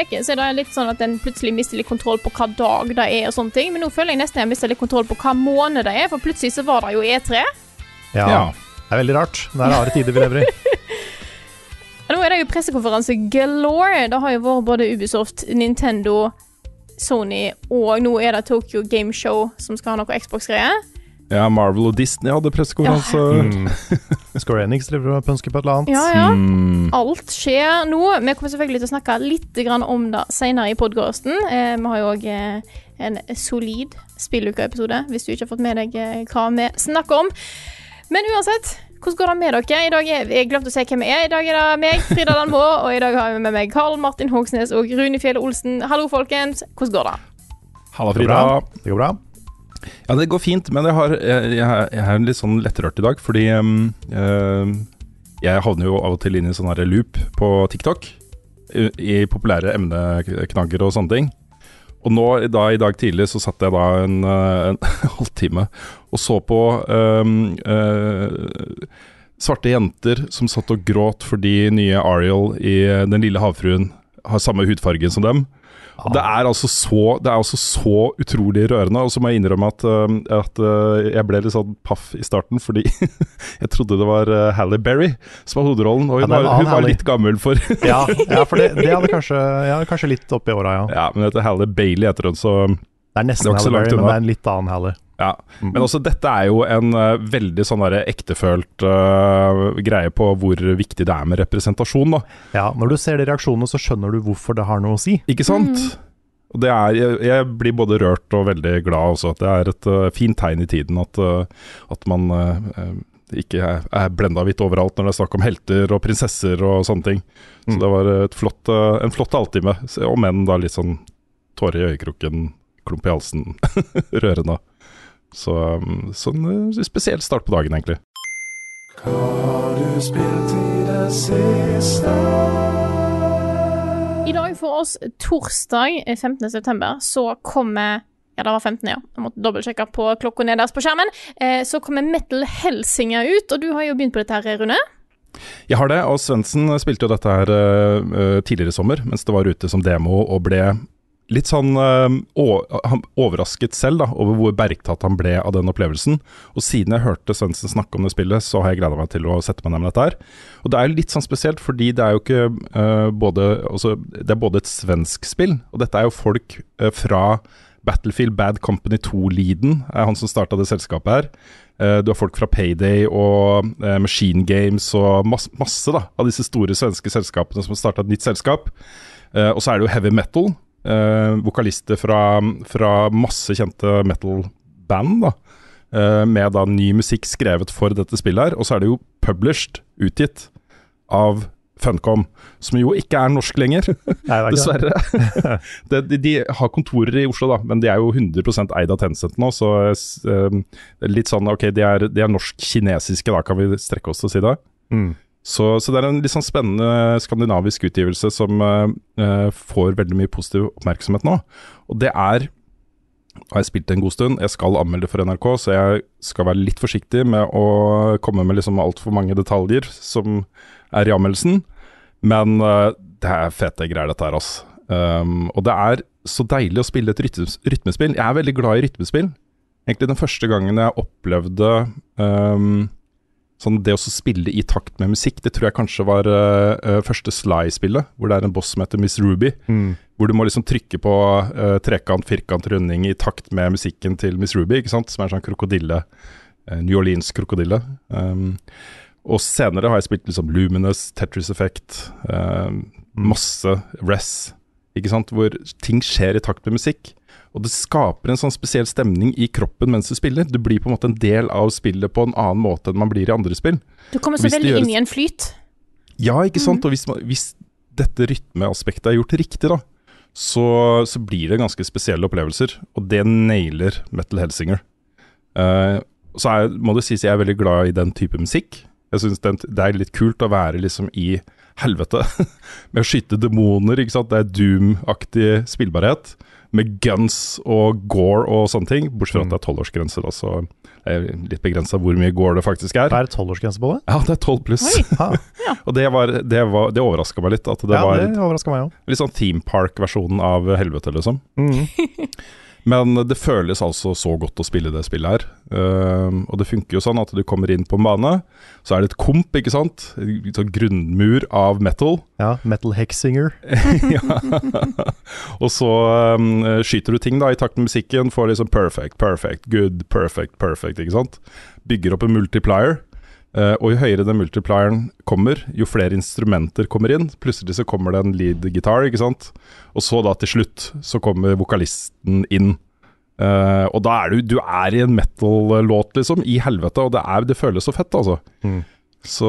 Uker så er det litt sånn at en plutselig mister litt kontroll på hva dag det er og sånne ting, men nå føler jeg nesten jeg har mistet litt kontroll på hva måned det er, for plutselig så var det jo E3. Ja, Ja. Det er veldig rart. Det er rare tider vi lever i. Nå er det jo pressekonferanse galore. Det har jo vært både Ubisoft, Nintendo, Sony, og nå er det Tokyo Game Show som skal ha noe Xbox-greier. Ja, Marvel og Disney hadde pressekonferanse. Mm. Square Enix driver og pønsker på et eller annet. Ja, ja. Mm. Alt skjer nå. Vi kommer selvfølgelig til å snakke litt om det senere i podkasten. Eh, vi har jo òg eh, en solid spilluke-episode, hvis du ikke har fått med deg eh, hva vi snakker om. Men uansett, hvordan går det med dere? I dag er, Jeg glemte å si hvem vi er. I dag er det meg, Frida Danmo, og i dag har vi med meg Karl Martin Hogsnes og Rune Fjell Olsen. Hallo, folkens. Hvordan går det? Halla, Det går Frida. bra. Det går bra. Ja, det går fint, men jeg, har, jeg, jeg, er litt sånn lettrørt i dag, fordi um, jeg havner jo av og til inn i sånn her loop på TikTok, i, i populære emneknagger og sånne ting. Og nå, da, i dag tidlig, så satt jeg da en, en halvtime og så på um, uh, svarte jenter som satt og gråt fordi nye Ariel i Den lille havfruen har samme hudfarge som dem. Det er altså så, det er altså så utrolig rørende. Og så må jeg innrømme at, at uh, jeg ble litt sånn paff i starten, fordi jeg trodde det var uh, Halle Berry som var hovedrollen. Og hun, er var, hun var litt gammel for Ja, ja for det, det hadde kanskje, ja, kanskje litt opp i åra, ja. Ja, men dette Halle Bailey heter hun, så Det er nesten Halle Berry, men det er en litt annen Halle. Ja. Mm. Men også dette er jo en uh, veldig sånn der, ektefølt uh, greie på hvor viktig det er med representasjon, da. Ja, Når du ser de reaksjonene, så skjønner du hvorfor det har noe å si. Ikke sant? Og det er, jeg, jeg blir både rørt og veldig glad også. At det er et uh, fint tegn i tiden at, uh, at man ikke er, er blenda hvitt overalt når det er snakk om helter og prinsesser og sånne ting. Så Mm. det var et flott, uh, en flott halvtime. Om enn da litt sånn tårer i øyekroken, klump i halsen, rørende. Så så en uh, spesiell start på dagen, egentlig. Hva har du spilt I det siste? I dag for oss torsdag eh, 15. september så kommer ja, det var 15, ja. Jeg måtte dobbeltsjekke på klokka nederst på skjermen. Eh, så kommer Metal Helsinger ut, og du har jo begynt på dette her, Rune. Jeg har det, og Svendsen spilte jo dette her uh, tidligere i sommer, mens det var ute som demo, og ble litt sånn uh, overrasket selv da, over hvor bergtatt han ble av den opplevelsen. Og siden jeg hørte Svendsen snakke om det spillet, så har jeg gleda meg til å sette meg ned med dette her. Og det er jo litt sånn spesielt, fordi det er jo ikke uh, både altså, Det er både et svensk spill, og dette er jo folk uh, fra Battlefield Bad Company 2-leaden, er han som starta det selskapet her. Eh, Du har folk fra Payday og Machine Games og masse, masse da, av disse store svenske selskapene som har starta et nytt selskap. Og så er det jo heavy metal. Eh, vokalister fra, fra masse kjente metal-band. da, eh, Med da ny musikk skrevet for dette spillet her. Og så er det jo published, utgitt, av Funcom, som jo ikke er norsk lenger. Nei, det er. Dessverre. det, de, de har kontorer i Oslo, da, men de er jo 100 eid av Tencent nå, så uh, litt sånn ok, de er, de er norsk-kinesiske, da kan vi strekke oss til å si det. Mm. Så, så det er en litt sånn spennende skandinavisk utgivelse som eh, får veldig mye positiv oppmerksomhet nå. Og det er har jeg spilt det en god stund. Jeg skal anmelde for NRK, så jeg skal være litt forsiktig med å komme med liksom altfor mange detaljer som er i anmeldelsen. Men uh, det er fete greier, dette her, altså. Um, og det er så deilig å spille et rytmes rytmespill. Jeg er veldig glad i rytmespill. Egentlig den første gangen jeg opplevde um, sånn det å spille i takt med musikk, det tror jeg kanskje var uh, første Sly-spillet, hvor det er en boss som heter Miss Ruby. Mm. Hvor du må liksom trykke på uh, trekant, firkant, runding i takt med musikken til Miss Ruby, ikke sant? som er en sånn krokodille. New Orleans-krokodille. Um, Og senere har jeg spilt liksom Luminous, Tetris Effect, um, masse Ress, ikke sant, hvor ting skjer i takt med musikk. Og det skaper en sånn spesiell stemning i kroppen mens du spiller. Du blir på en måte en del av spillet på en annen måte enn man blir i andre spill. Du kommer så veldig gjøres- inn i en flyt. Ja, ikke sant? Og hvis, man, hvis dette rytmeaspektet er gjort riktig, da, så, så blir det ganske spesielle opplevelser. Og det nailer Metal Helsinger. Uh, så er, må det sies jeg er veldig glad i den type musikk. Jeg synes det, det er litt kult å være liksom i helvete med å skyte demoner, ikke sant. Det er Doom-aktig spillbarhet. Med guns og gore og sånne ting. Bortsett fra at det er tolvårsgrense, da, så det er litt begrensa hvor mye gore det faktisk er. Det er tolvårsgrense på det? Ja, det er tolv pluss. Ja. Og det, var, det, var, det overraska meg litt. At det ja, var det litt, meg òg. litt sånn theme park-versjonen av helvete, liksom. Men det føles altså så godt å spille det spillet her. Uh, og det funker jo sånn at du kommer inn på en bane, så er det et komp, ikke sant. En sånn grunnmur av metal. Ja, Metal Hexinger. ja. og så um, skyter du ting da i takt med musikken, får liksom perfect, perfect, good, perfect, perfect, ikke sant. Bygger opp en multiplier. Eh, og jo høyere den multiplieren kommer, jo flere instrumenter kommer inn. Plutselig så kommer det en lead guitar, ikke sant. Og så da til slutt så kommer vokalisten inn. Uh, og da er du Du er i en metal-låt, liksom, i helvete, og det, er, det føles så fett, altså. Mm. Så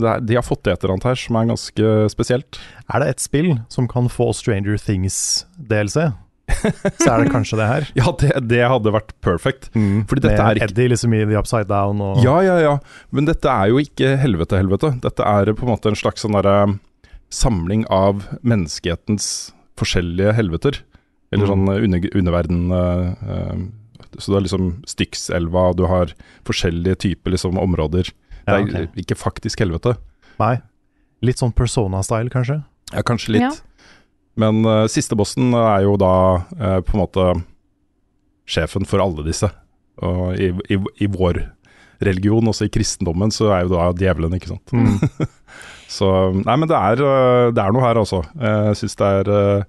det er, de har fått til et eller annet her som er ganske spesielt. Er det et spill som kan få Stranger Things-DLC, så er det kanskje det her. Ja, det, det hadde vært perfect. Fordi dette Med er ikke Eddie liksom i The Upside Down og Ja, ja, ja. Men dette er jo ikke helvete-helvete. Dette er på en måte en slags sånn derre samling av menneskehetens forskjellige helveter. Eller Mm. sånn under, underverden eh, eh, Så du har liksom Styxelva, du har forskjellige typer liksom områder. Det Ja, er ikke faktisk helvete. Nei. Litt sånn Persona-style, kanskje? Ja, kanskje litt. Ja. Men uh, siste bossen er jo da uh, på en måte sjefen for alle disse. Og i, i, i vår religion, også i kristendommen, så er jo da djevelen, ikke sant. Mm. så nei, men det er, eh, det er noe her, altså. Jeg syns det er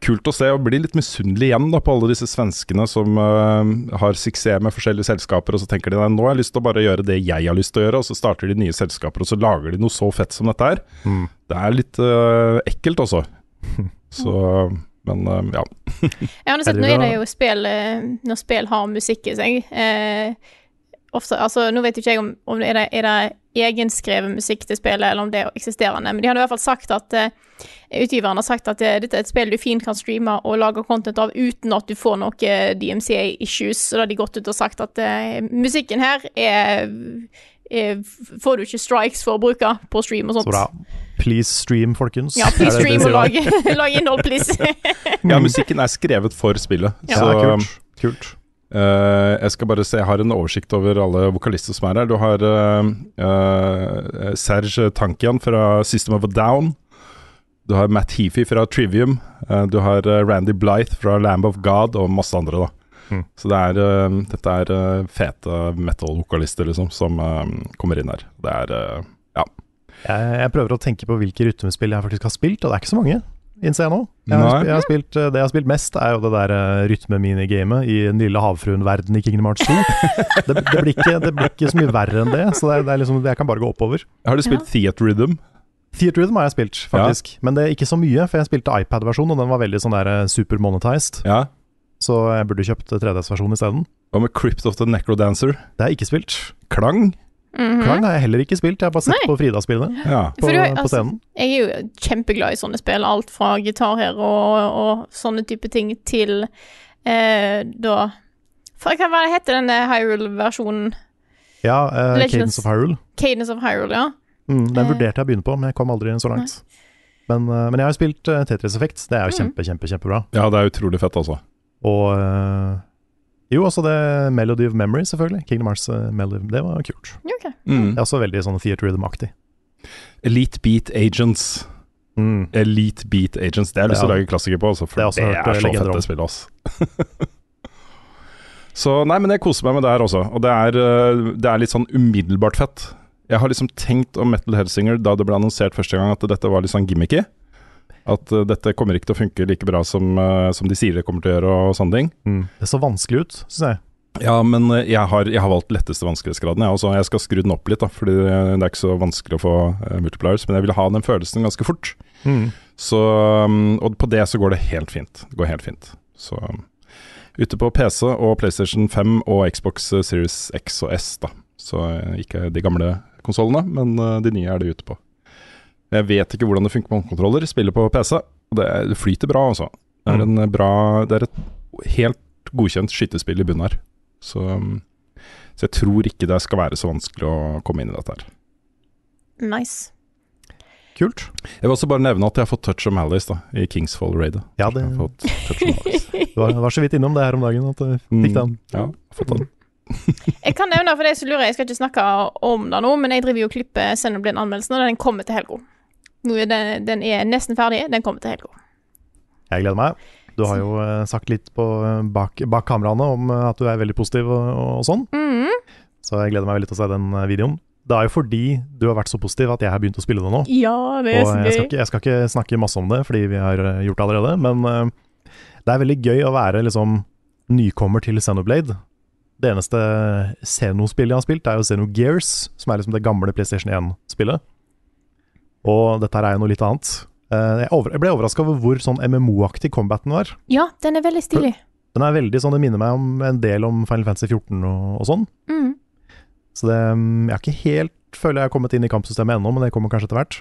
kult å se, og blir litt misunnelig igjen da på alle disse svenskene som uh, har suksess med forskjellige selskaper, og så tenker de nei, nå har jeg lyst til å bare gjøre det jeg har lyst til å gjøre, og så starter de nye selskaper, og så lager de noe så fett som dette her. Mm. Det er litt uh, ekkelt, altså. Så Men eh, ja. Ja, men nå er det jo spill eh, Når spill har musikk i seg eh, Ofte, altså Nå vet jo ikke jeg om, om det er, det, er det egenskrevet musikk til spillet, eller om det er eksisterende, men de hadde i hvert fall sagt at uh, Utgiveren har sagt at uh, dette er et spill du fint kan streame og lage content av uten at du får noe DMCA-issues. Så da har de gått ut og sagt at uh, musikken her er, er Får du ikke strikes for å bruke på stream og sånt. Så bra. Please stream, folkens. Ja, please det stream og lag, lag innhold, please. ja, musikken er skrevet for spillet. Ja, så kult. kult. Uh, jeg skal bare se, jeg har en oversikt over alle vokalister som er her. Du har uh, uh, Serge Tankian fra System of a Down. Du har Matt Heafy fra Trivium. eh, du har eh, Randy Blythe fra Lamb of God, og masse andre, da. Mm. Så det er, eh, dette er eh, fete metal-vokalister, liksom, som eh, kommer inn her. Det er Ja. Jeg, jeg prøver å tenke på hvilke rytmespill jeg faktisk har spilt, og det er ikke så mange. Innser jeg nå. Jeg har, jeg har spilt, det jeg har spilt mest, er jo det der uh, rytmeminigamet i Den lille havfruen-verden i Kingdom Hearts 2. det, det, blir ikke, det blir ikke så mye verre enn det, så det er, det er liksom, jeg kan bare gå oppover. Har du spilt Theatre Rhythm? Theater Rhythm har jeg spilt, faktisk. Men det er ikke så mye, for jeg spilte iPad-versjonen, og den var veldig sånn der super monetized. Ja. Så jeg burde kjøpt 3DS-versjonen isteden. Hva med Crypt of the Necrodancer? Det har jeg ikke spilt. Klang? Mhm. Klang har jeg heller ikke spilt, jeg har bare sett Nei. på Frida-spillene Ja. på, For du har- på altså, scenen. Jeg er jo kjempeglad i sånne spill. Alt fra gitar her og, og sånne type ting til eh, da for, Hva heter denne Hyrule-versjonen? Ja, eh, Cadence of Hyrule. Cadence of Hyrule, ja. Mm, den Eh. vurderte jeg å begynne på, men jeg kom aldri så langt. Men, eh, men jeg har jo spilt eh, Tetris Effect, det er jo Mm. kjempe, kjempe, kjempebra. ja, det er utrolig fett, altså. Og eh, jo, også det Melody of Memory, selvfølgelig. Kingdom Hearts eh, Melody, det var kult. Okay. Mm. Det er også veldig sånn theater rhythm-aktig. Elite Beat Agents. Mm. Elite Beat Agents. Det har jeg lyst til å lage klassiker på, altså, for Det det, er eh, så fett det spillet, altså. så nei, men jeg koser meg med det her også. Og det er, det er litt sånn umiddelbart fett. Jeg har liksom tenkt om Metal Helsinger da det ble annonsert første gang at dette var litt sånn gimmicky. At uh, dette kommer ikke til å funke like bra som, uh, som de sier det kommer til å gjøre og sånne ting. Mm. Det så vanskelig ut, syns jeg. Ja, men uh, jeg har, jeg har valgt letteste vanskelighetsgraden. Jeg, også. jeg skal skru den opp litt, da, fordi det er ikke så vanskelig å få multipliers. Men jeg vil ha den følelsen ganske fort. Mm. Så, um, og på det så går det helt fint. Det går helt fint. Så um, ute på PC og PlayStation 5 og Xbox Series X og S, da. Så ikke de gamle konsollene, men de nye er det ute på. Jeg vet ikke hvordan det funker med håndkontroller. Spiller på PC. Det, det flyter bra, altså. Det er, en bra, det er et helt godkjent skytespill i bunnen her. Så, um, så jeg tror ikke det skal være så vanskelig å komme inn i dette her. Nice. Kult. Jeg vil også bare nevne at jeg har fått touch of Malice da, i Kingsfall Raidet. Ja, det Jeg har fått touch of du var, var så vidt innom det her om dagen at du fikk den. Mm, ja, jeg har fått den. Jeg kan nevne for det er så lurer, jeg skal ikke snakke om det nå, men jeg driver jo og klipper Xenoblade-anmeldelsen, og den kommer til helga. Den, den er nesten ferdig, den kommer til helga. Jeg gleder meg. Du har jo eh, sagt litt på, eh, bak, bak kameraene om eh, at du er veldig positiv og, og, sånn, Mm. så jeg gleder meg veldig til å se den videoen. Det er jo fordi du har vært så positiv at jeg har begynt å spille det nå. Ja, det er Og jeg skal, ikke, jeg skal ikke snakke masse om det, fordi vi har gjort det allerede, men det er veldig gøy å være liksom nykommer til Xenoblade. Det eneste Xeno-spillet jeg har spilt, er jo Xenogears, som er liksom det gamle PlayStation 1-spillet. Og dette her er jo noe litt annet. Eh, Jeg, ble overraska over hvor sånn MMO-aktig combaten var. Ja, den er veldig stilig. Den er veldig sånn, Det minner meg om en del om Final Fantasy 14 og, og sånn. Mm. Så det, mm, jeg har ikke helt føler jeg har kommet inn i kampsystemet ennå, men det kommer kanskje etter hvert.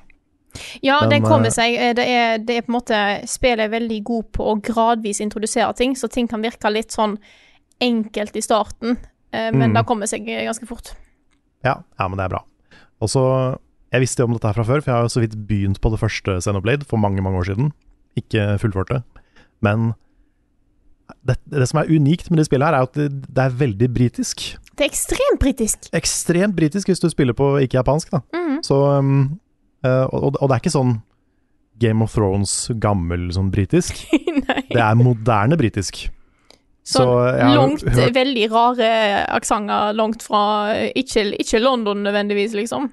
Ja, Men, den kommer eh, seg. Eh, Det er, det er på en måte Spillet er veldig god på å gradvis introdusere ting, så ting kan virke litt sånn enkelt i starten, men Mm. det kommer seg ganske fort. Ja, ja, men det er bra. Og så, Jeg visste jo om dette her fra før, for jeg har jo så vidt begynt på det første Xenoblade for mange mange år siden. Ikke fullført det. Men det, det som er unikt med det spillet, her er at det, det er veldig britisk. Det er ekstremt britisk. Ekstremt britisk hvis du spiller på ikke japansk, da. Mm. Så, um, eh, og, og det er ikke sånn Game of Thrones gammel sånn britisk. Det er moderne britisk. Sånn så langt, hørt- veldig rare aksenter langt fra ikke, ikke London nødvendigvis, liksom.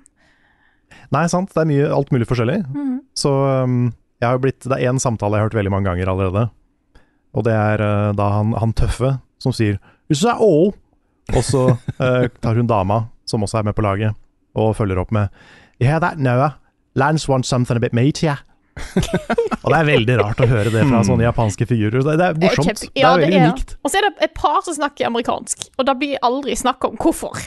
Nei, sant. Det er mye, alt mulig forskjellig. Mm. Så um, jeg har blitt, det er én samtale jeg har hørt veldig mange ganger allerede. Og det er uh, da han, han tøffe som sier Is that all? Og så uh, tar hun dama, som også er med på laget, og følger opp med Yeah, that Noah. Lance wants something a bit meatier. og det er veldig rart å høre det fra sånne japanske figurer. Det, det er morsomt. Kjempe- det ja, er veldig unikt. Og så er det et par som snakker amerikansk, og da blir aldri snakk om hvorfor.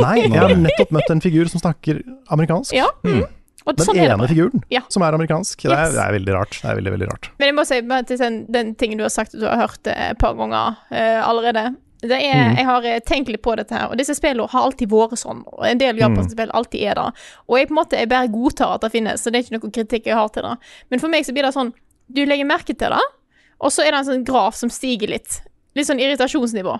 Nei, jeg har nettopp møtt en figur som snakker amerikansk. Ja, mm. Og Den sånn er det ene figuren Ja. som er amerikansk. Det, er, Yes. det er veldig rart. Det er veldig, veldig rart. Men jeg må si til den, den tingen du har sagt at du har hørt et par ganger uh, allerede. Det er, Mm. Jeg har eh, tenkt litt på dette her, og disse spillene har alltid vært sånn. Og en del japanske Mm. spill alltid er det. Og jeg på en måte jeg bare godtar at det finnes, så det er ikke noen kritikk jeg har til det. Men for meg så blir det sånn Du legger merke til det, og så er det en sånn graf som stiger litt. Litt sånn irritasjonsnivå.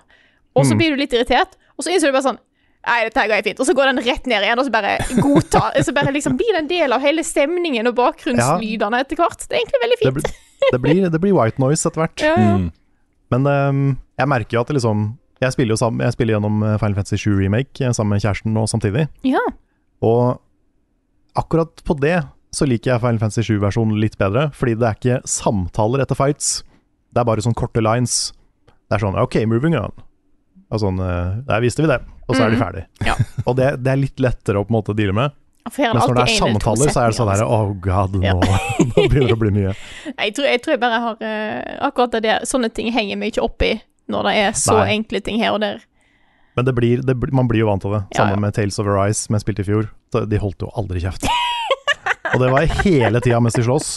Og så Mm. blir du litt irritert, og så innser du bare sånn Nei, dette her går fint. Og så går den rett ned igjen, og så bare godtar Så bare liksom blir det en del av hele stemningen og bakgrunnslydene etter hvert. Det er egentlig veldig Det, fint. blir- det, blir, det blir white noise etter hvert. Ja, ja. Mm. Men um, jeg merker jo at det liksom Jeg spiller jo sammen, jeg spiller gjennom eh, Final Fantasy 7 Remake eh, sammen med kjæresten nå samtidig. Ja. Og akkurat på det så liker jeg Final Fantasy 7-versjonen litt bedre, fordi det er ikke samtaler etter fights. Det er bare sånn korte lines. Det er sånn OK, moving on. Og sånn Der visste vi det. Og så er de ferdige. Mm. Ja. Og det, det er litt lettere å på en måte deale med. Mens når det er samtaler, så er det sånn her Oh god, nå, Ja. nå begynner det å bli mye. Jeg tror, jeg tror jeg bare har uh, Akkurat det der Sånne ting henger meg ikke opp i når det er så Nei. enkle ting her og der. Men det blir, det, man blir jo vant til det. Sammen ja. med Tales of Arise, som jeg spilte i fjor. De holdt jo aldri kjeft. og det var hele tida mens de slåss.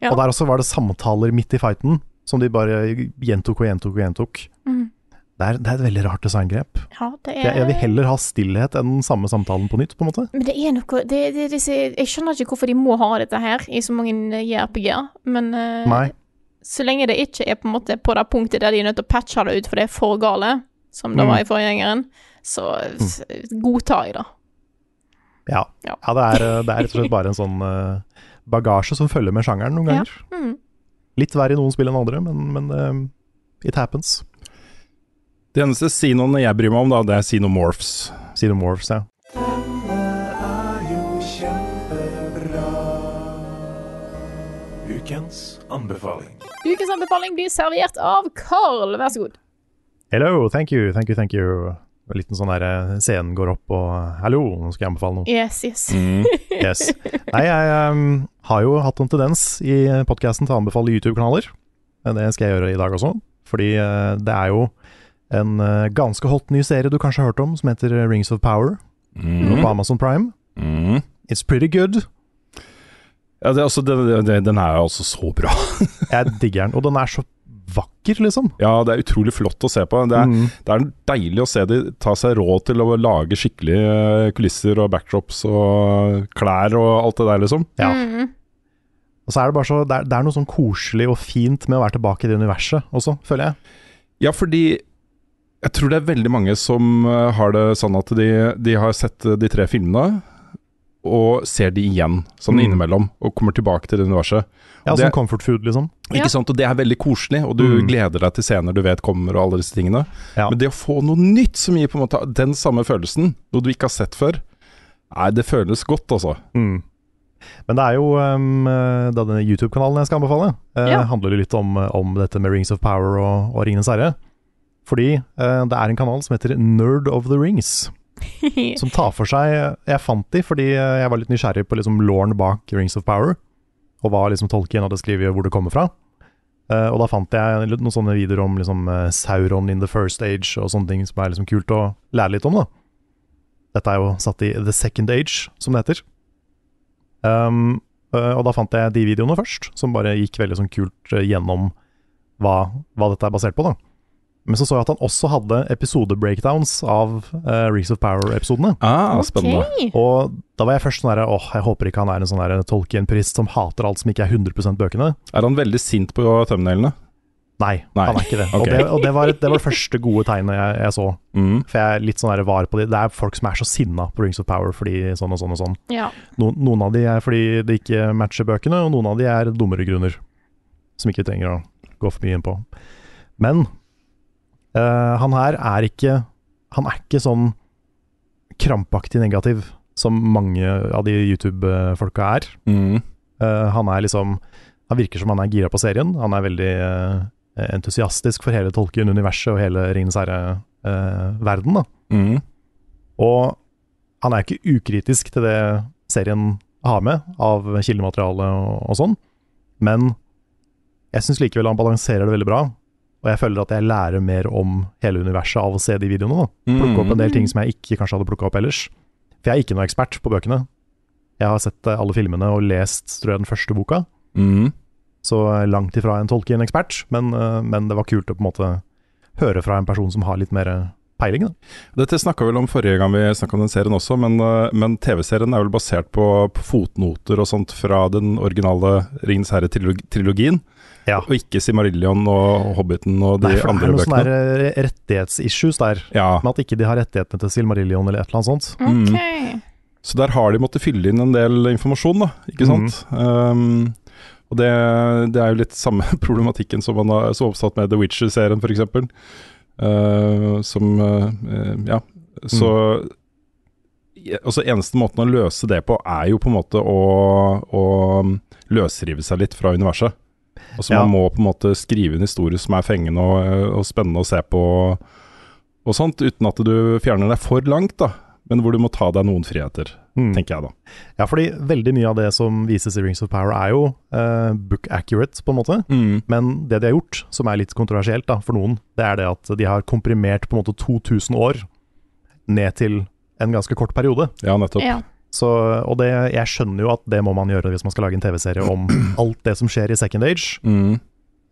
Ja. Og der også var det samtaler midt i fighten, som de bare gjentok og gjentok og gjentok. Mhm. Det, er, det er et veldig rart designgrep. Ja, det er Jeg, jeg vil heller ha stillhet enn den samme samtalen på nytt, på en måte. Men det er noe det, det, Jeg skjønner ikke hvorfor de må ha dette her i så mange eh, JRPG-er, men eh, Nei. så lenge det ikke er på en måte på det punktet der de er nødt til å patche det ut for det er for gale, som det Mm. var i forgjengeren, så mm. godtar jeg det. Ja, Ja. ja det, er, det er rett og slett bare en sånn eh, bagasje som følger med sjangeren noen Ja. ganger. Mm. Litt verre i noen spill enn andre, men, men uh, it happens. De eneste sinoene jeg bryr meg om, da, det er Xenomorphs. Xenomorphs, ja. Denne er jo kjempebra. Ukens anbefaling. Ukens anbefaling blir servert av Carl, vær så god. Hello, thank you, thank you, thank you. En liten sånn der eh, scenen går opp og Hallo, nå skal jeg anbefale noe. Yes, yes. Mm. Yes. Nei, jeg um, har jo hatt en tendens i podkasten til å anbefale YouTube-kanaler. Det skal jeg gjøre i dag også, fordi uh, det er jo en eh, ganske hot ny serie du kanskje har hørt om, som heter Rings of Power, Mm. på Amazon Prime. Mm. It's pretty good. Ja, det, er altså, det, det, den er jo altså så bra. Jeg digger den, og den er så vakker, liksom. Ja, det er utrolig flott å se på. Det er, Mm. det er deilig å se de ta seg råd til å lage skikkelige eh, kulisser og backdrops og klær og alt det der, liksom. Ja. Mm. Og så er det bare så det er, det er noe sånn koselig og fint med å være tilbake i det universet også, føler jeg. Ja, fordi jeg tror det er veldig mange som eh, har det sånn at de, de har sett eh, de tre filmene, og ser de igjen, sånn Mm. innimellom, og kommer tilbake til det universet. Ja, det- Som comfort food, liksom. Ja. Ikke sant? Og det er veldig koselig, og du Mm. gleder deg til scener du vet kommer, og alle disse tingene. Ja. Men det å få noe nytt som gir på en måte den samme følelsen, noe du ikke har sett før, nei, det føles godt, altså. Mm. Men det er jo um, da denne YouTube-kanalen jeg skal anbefale, eh, Ja. handler jo litt om, om dette med Rings of Power og, og Ringenes herre. Fordi eh, det er en kanal som heter Nerd of the Rings, som tar for seg Jeg fant de fordi eh, jeg var litt nysgjerrig på liksom lauren bak Rings of Power, og hva liksom Tolkien hadde skrevet, hvor det kommer fra. Eh, og da fant jeg noen sånne videoer om liksom, eh, Sauron in the first age og sånne ting som er liksom kult å lære litt om. da Dette er jo satt i the second age, som det heter. Um, og da fant jeg de videoene først, som bare gikk veldig sånn kult gjennom hva, hva dette er basert på. da Men så så jeg at han også hadde episode-breakdowns av uh, Rings of Power-episodene. Ah, spennende. Okay. Og da var jeg først sånn herre Åh, jeg håper ikke han er en sånn Tolkien-prist som hater alt som ikke er 100% bøkene. Er han veldig sint på thumbnailene? Nei, Nei. han er ikke det. Okay. Og, det, og det, var, det var det første gode tegnet jeg, jeg så. Mm. For jeg er litt sånn var på de. Det er folk som er så sinna på Rings of Power fordi sånn og sånn og sånn. Ja. No, noen av de er fordi det ikke matcher bøkene, og noen av de er dummere grunner. Som ikke trenger å gå for mye inn på. Men eh, han her er ikke Han er ikke sånn krampaktig negativ som mange av de YouTube-folka er. Mm. Uh, han er liksom Han virker som han er gira på serien. Han er veldig uh, entusiastisk for hele Tolkien-universet og hele Ringenes herre-verden. Mm. og han er ikke ukritisk til det serien har med av kildemateriale og, og sånn, men jeg syns likevel han balanserer det veldig bra. Og jeg føler at jeg lærer mer om hele universet av å se de videoene. da Plukke opp en del ting som jeg ikke kanskje hadde plukka opp ellers. For jeg er ikke noe ekspert på bøkene. Jeg har sett eh, alle filmene og lest tror jeg, den første boka, Mm. så langt ifra en Tolkien-ekspert, men, eh, men det var kult å på en måte høre fra en person som har litt mer peiling. da. Dette snakka vi vel om forrige gang vi snakka om den serien også, men, eh, men TV-serien er vel basert på, på fotnoter og sånt fra den originale Ringens herre-trilogien, Ja. og ikke Simarillion og Hobbiten og de Nei, for det er noen bøkene. eh, rettighetsissues der, Ja, med at ikke de har rettighetene til Silmarillion eller et eller annet sånt. Mm. Så der har de måttet fylle inn en del informasjon, da, ikke sant. sant. Um, og det, det er jo litt samme problematikken som man har så oppsatt med The Witcher-serien, f.eks. Uh, som uh, Ja, så mm. altså Eneste måten å løse det på, er jo på en måte å, å løsrive seg litt fra universet. Altså Ja. Man må på en måte skrive en historie som er fengende og, og spennende å se på, og sånt, uten at du fjerner deg for langt, da. Men hvor du må ta deg noen friheter, Mm. tenker jeg da. Ja, fordi veldig mye av det som vises i Rings of Power er jo eh, book accurate, på en måte. Men det de har gjort, som er litt kontroversielt da, for noen, det er det at de har komprimert på en måte 2000 år ned til en ganske kort periode. Ja, nettopp. Ja. Så, og det, jeg skjønner jo at det må man gjøre hvis man skal lage en TV-serie om alt det som skjer i Second Age. Mm.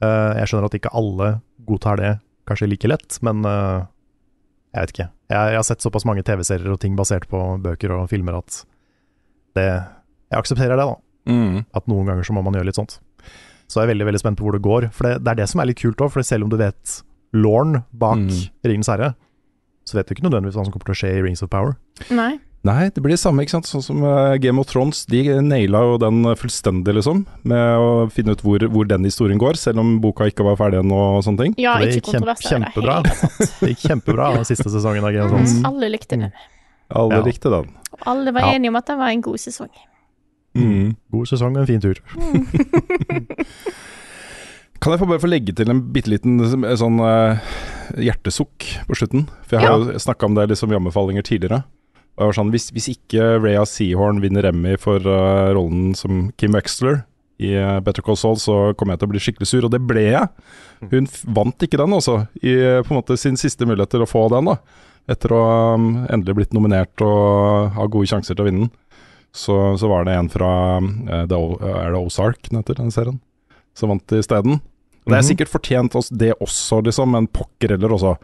Uh, jeg skjønner at ikke alle godtar det kanskje like lett, men uh, jeg vet ikke. Jeg, jeg har sett såpass mange TV-serier og ting basert på bøker og filmer at det Jeg aksepterer det, da. Mm. At noen ganger så må man gjøre litt sånt. Så jeg er veldig veldig spent på hvor det går. For det, det er det som er litt kult òg, for selv om du vet Lorne bak Mm. Ringens herre, så vet du ikke nødvendigvis hva som kommer til å skje i Rings of Power. Nei. Nei, det blir det samme, ikke sant. Sånn som eh, Game of Thrones, de naila jo den eh, fullstendig, liksom. Med å finne ut hvor, hvor den historien går, selv om boka ikke var ferdig ennå og sånne ting. Ja, det gikk kjempe, kjempebra. Det gikk kjempebra den siste sesongen av Game of Thrones. Mm, Alle likte den. Alle Ja. likte den. Og alle var Ja. enige om at det var en god sesong. Mm. God sesong og en fin tur. Kan jeg få bare få legge til en bitte liten sånn uh, hjertesukk på slutten? For jeg har jo snakka om det liksom i anbefalinger tidligere. Og jeg var sånn, hvis, hvis ikke Rhea Seahorn vinner Emmy for uh, rollen som Kim Wexler i uh, Better Call Saul, så kommer jeg til å bli skikkelig sur, og det ble jeg. Hun f- vant ikke den, altså. I eh, på en måte sin siste mulighet til å få den, da. Etter å ha um, endelig blitt nominert og ha gode sjanser til å vinne den. Så, så var det en fra uh, det, Er det Ozark den heter, den serien? Som vant isteden. Det er Mhm. sikkert fortjent oss det også, liksom, men pokker heller også.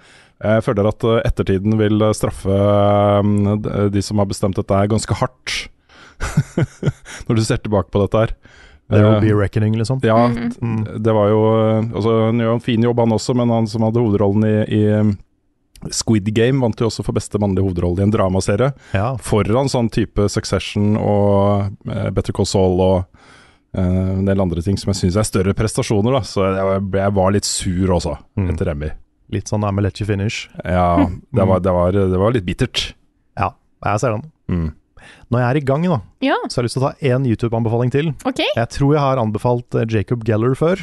Jeg føler at eh, ettertiden vil eh, straffe eh, de- de som har bestemt dette ganske hardt. Når du ser tilbake på dette her. There will be a reckoning, liksom. ja, Mm. det var jo altså, Han gjør en fin jobb, han også, men han som hadde hovedrollen i, i Squid Game, vant jo også for beste mannlige hovedrolle i en dramaserie. Ja. Foran sånn type Succession og Better Call Saul og eh, en del andre ting som jeg syns er større prestasjoner. da Så jeg, var- jeg var litt sur også, Mm. etter Emmy. Litt sånn I'm a let you finish. Ja, det var, det, var, det var litt bittert. Ja, jeg ser den. Mm. Når jeg er i gang, da, Ja, så har jeg lyst til å ta én YouTube-anbefaling til. Okay. Jeg tror jeg har anbefalt eh, Jacob Geller før,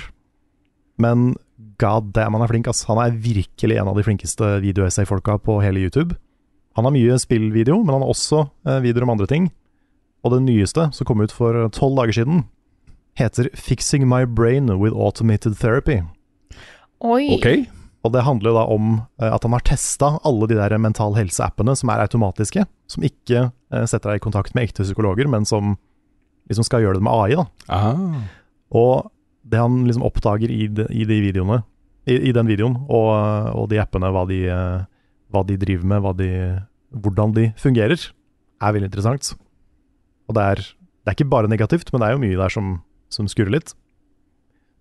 men god damn, han er flink, ass. Han er virkelig en av de flinkeste videoessay-folka på hele YouTube. Han har mye spillvideo, men han har også eh, videoer om andre ting. Og det nyeste, som kom ut for tolv dager siden, heter 'Fixing My Brain with Automated Therapy'. Oi. Okay. Og det handler da om eh, at han har testa alle de der mental helse-appene som er automatiske, som ikke eh, setter deg i kontakt med ekte psykologer, men som liksom skal gjøre det med AI. da. Ah. Og det han liksom oppdager i de, i de videoene, i, i den videoen, og, og de appene, hva de, eh, hva de driver med, hva de, hvordan de fungerer, er veldig interessant. Og det er, det er ikke bare negativt, men det er jo mye der som, som skurrer litt.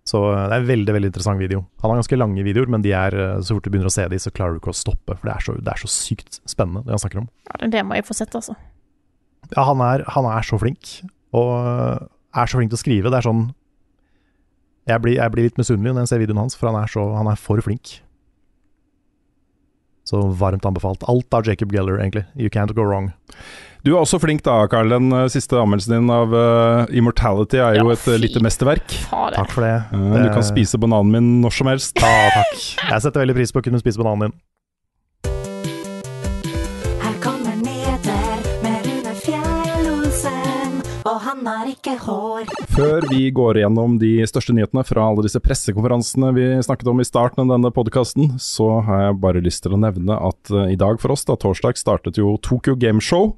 Så eh, det er en veldig veldig interessant video. Han har ganske lange videoer, men de er, eh, så fort du begynner å se de, så klarer du ikke å stoppe. For det er så, det er så sykt spennende, det han snakker om. Ja, det- det må jeg få sett, altså. Ja, han er, han er så flink, og øh, er så flink til å skrive. Det er sånn Jeg blir, jeg blir litt misunnelig når jeg ser videoen hans, for han er, så, han er for flink. Så varmt anbefalt. Alt av Jacob Geller, egentlig. You can't go wrong. Du er også flink da, Karl. Den eh, siste anmeldelsen din av uh, Immortality er jo Ja, et uh, lite mesterverk. Takk for det. Uh, det Du kan spise bananen min når som helst. Ja, takk. Jeg setter veldig pris på å kunne spise bananen din. Og han har ikke hår. Før vi går gjennom de største nyhetene fra alle disse pressekonferansene vi snakket om i starten av denne podkasten, så har jeg bare lyst til å nevne at eh, i dag for oss, da torsdag, startet jo Tokyo Game Show.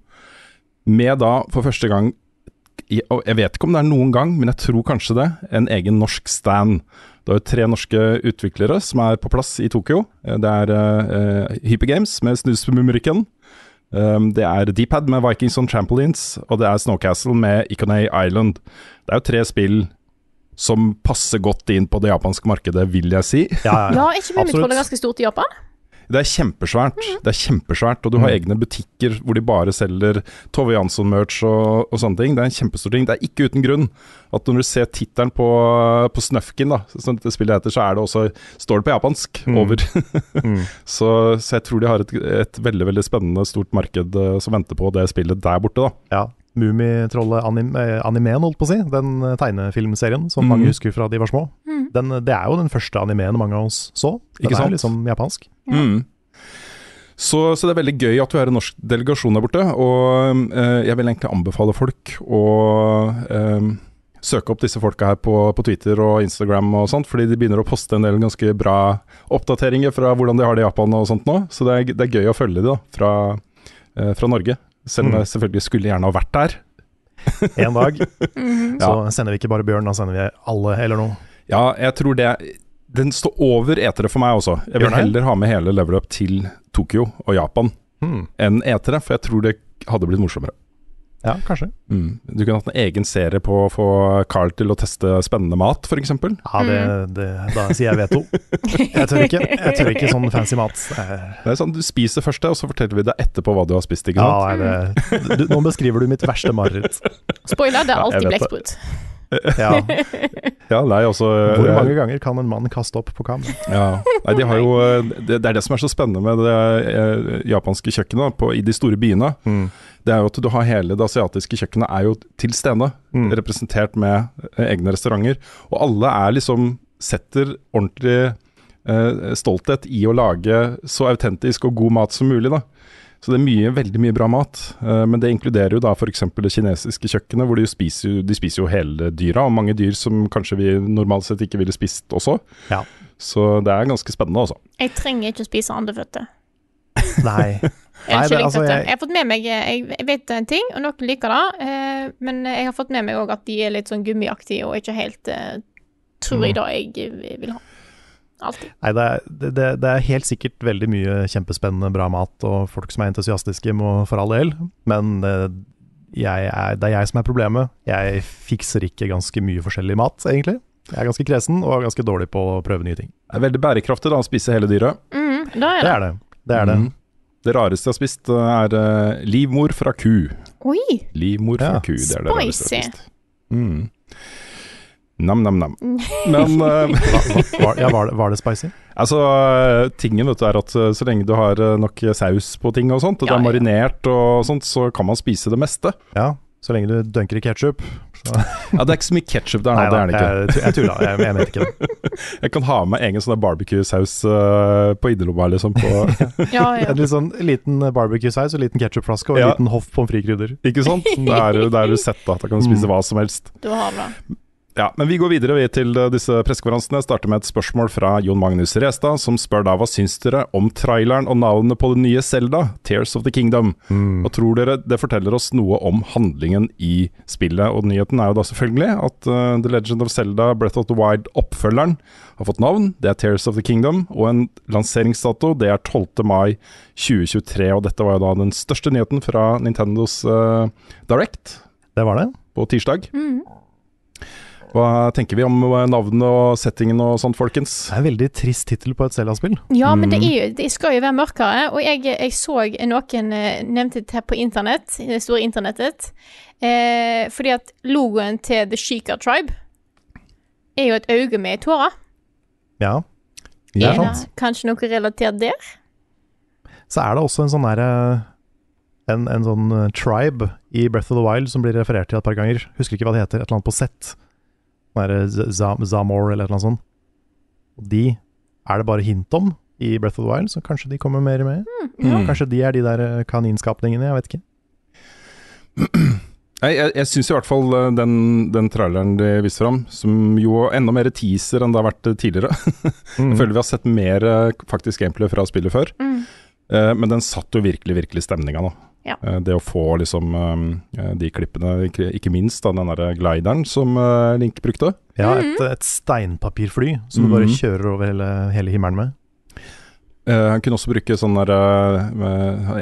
Med da for første gang Jeg vet ikke om det er noen gang, men jeg tror kanskje det. En egen norsk stand. Det er jo tre norske utviklere som er på plass i Tokyo. Eh, Det er uh, Hypergames med Snusmumrikken. Um, det er Dpad med Vikings on Trampolines, og det er Snowcastle med Ikonei Island. Det er jo tre spill som passer godt inn på det japanske markedet, vil jeg si. Ja, ja, Ja, ja. ikke Mummitroll ganske stort i Japan? Det er kjempesvært, det er kjempesvært, og du har egne butikker hvor de bare selger Tove Jansson-merch og, og sånne ting. Det er en kjempestor ting. Det er ikke uten grunn at når du ser tittelen på, på snøfken da, som dette spillet heter, så er det også, står det på japansk Mm. over. Mm. så, så jeg tror de har et, et veldig veldig spennende, stort marked eh, som venter på det spillet der borte, da. ja. Mummitrollet anim, eh, animeen, holdt på å si. Den eh, tegnefilmserien som mm. mange husker fra de var små. Mm. Den, det er jo den første animeen mange av oss så. Den Ikke sant? er liksom japansk. Ja. Mm. Så, så det er veldig gøy at du er en norsk delegasjon der borte, og eh, jeg vil egentlig anbefale folk å eh, søke opp disse folka her på, på Twitter og Instagram og sånt, fordi de begynner å poste en del ganske bra oppdateringer fra hvordan de har det i Japan og sånt nå, så det er, det er gøy å følge de da, fra, eh, fra Norge. Selv om jeg selvfølgelig skulle gjerne ha vært der. En dag Mhm. så sender vi ikke bare Bjørn, da sender vi alle eller noe. Ja, jeg tror det Den står over etere for meg også. Jeg vil heller ha med hele level up til Tokyo og Japan Hmm. enn etere, for jeg tror det hadde blitt morsommere. Ja, kanskje. Mm. Du kunne hatt en egen serie på å få Carl til å teste spennende mat, f.eks. Ja, det, det, da sier jeg veto. Jeg tør ikke. Jeg tør ikke sånn fancy mat. Det er sånn, Du spiser først og så forteller vi deg etterpå hva du har spist. ikke Ja, sant? nei, det, du, nå beskriver du mitt verste mareritt. Spoiler, det er alltid ja, blekksprut. Ja. Ja, nei, også, Hvor eh, mange ganger kan en mann kaste opp på kam? Ja. Nei, de har jo, eh, det, det er det som er så spennende med det eh, japanske kjøkkenet på, i de store byene. Mm. Det er jo at du har hele det asiatiske kjøkkenet er jo til stede. Mm. Representert med eh, egne restauranter. Og alle er liksom setter ordentlig eh, stolthet i å lage så autentisk og god mat som mulig. da. Så det er mye, veldig mye bra mat. Eh, men det inkluderer jo da f.eks. det kinesiske kjøkkenet, hvor de spiser, jo- de spiser jo hele dyra, og mange dyr som kanskje vi normalt sett ikke ville spist også. Ja. Så det er ganske spennende, altså. Jeg trenger ikke å spise andeføtter. Nei. Jeg Nei, det- altså, jeg- jeg... har fått med meg Jeg, jeg vet en ting, og noen liker det, eh, men jeg har fått med meg òg at de er litt sånn gummiaktige og ikke helt eh, Tror jeg da jeg eh, vil ha. Alltid. Nei, det er, det, det, det er helt sikkert veldig mye kjempespennende bra mat, og folk som er entusiastiske, må for all del. Men eh, jeg er, det er jeg som er problemet. Jeg fikser ikke ganske mye forskjellig mat, egentlig. Jeg er ganske kresen og ganske dårlig på å prøve nye ting. Det er veldig bærekraftig da, å spise hele dyret. Mm, da er Det det. er det. Det er det. Mhm. Det rareste jeg har spist, eh, er eh, livmor fra ku. Oi! Livmor fra Ja. ku, det er det rareste jeg har spist. Mm. Nam-nam-nam. Men eh, Hva, hva, var, ja, var, det, var det spicy? altså, tingen vet du er at eh, så lenge du har eh, nok saus på ting og sånt, og Ja, det er ja. marinert og sånt, så kan man spise det meste. Ja, så lenge du dunker i ketsjup. Ja, det er ikke så mye ketsjup der, nå, det er det ikke. jeg, jeg tulla. Jeg, jeg mente ikke det. Jeg kan ha med egen sånn barbecue-saus uh, på innerlomma, liksom. På, Ja, ja. En litt sånn liten barbecue-saus og liten ketsjupflaske og en Ja. liten hoff pommes frites-krydder. ikke sant? Det er, du- er du sett, da. Da kan du spise hva som helst. Du har det. Ja, men vi går videre vi til eh, disse pressekonferansene. Starter med et spørsmål fra Jon Magnus Restad, som spør da hva syns dere om traileren og navnet på det nye Selda, Tears of the Kingdom. Mm. Og tror dere det forteller oss noe om handlingen i spillet? Og nyheten er jo da selvfølgelig at uh, The Legend of Zelda Breath of the Wild-oppfølgeren har fått navn. Det er Tears of the Kingdom, og en lanseringsdato det er 12. mai 2023. Og dette var jo da den største nyheten fra Nintendos uh, Direct Det var det. på tirsdag. Mhm. Hva tenker vi om eh, navnet og settingen og sånt, folkens? Det er en veldig trist tittel på et Zelda-spill. Ja, men Mm. det, er jo, det skal jo være mørkere, og jeg, jeg så noen eh, nevnte det her på internett, i det store internettet, eh, fordi at logoen til The Sheikah Tribe er jo et øye med tårer. Ja. Det er Er sant. det kanskje noe relatert der? Så er det også en sånn derre en, en sånn eh, tribe i Breath of the Wild som blir referert til et par ganger. Husker ikke hva det heter. Et eller annet på Z. Sånn derre Z- Zam- Zamor eller noe sånt. Og de er det bare hint om i Breath of the Wild, så kanskje de kommer mer med. Mm. Kanskje de er de der eh, kaninskapningene, jeg vet ikke. Nei, jeg, jeg syns i hvert fall eh, den, den traileren de viste fram, som jo er enda mer teaser enn det har vært tidligere Mm. Jeg føler vi har sett mer eh, faktisk gameplay fra spillet før, Mm. Eh, men den satt jo virkelig, virkelig stemninga nå. Ja. Eh, det å få liksom eh, de klippene, ikke, minst da den der glideren som Link brukte. Ja, Mhm. et, et steinpapirfly som du bare Mhm. kjører over hele, hele himmelen med. Eh, han kunne også bruke sånn der,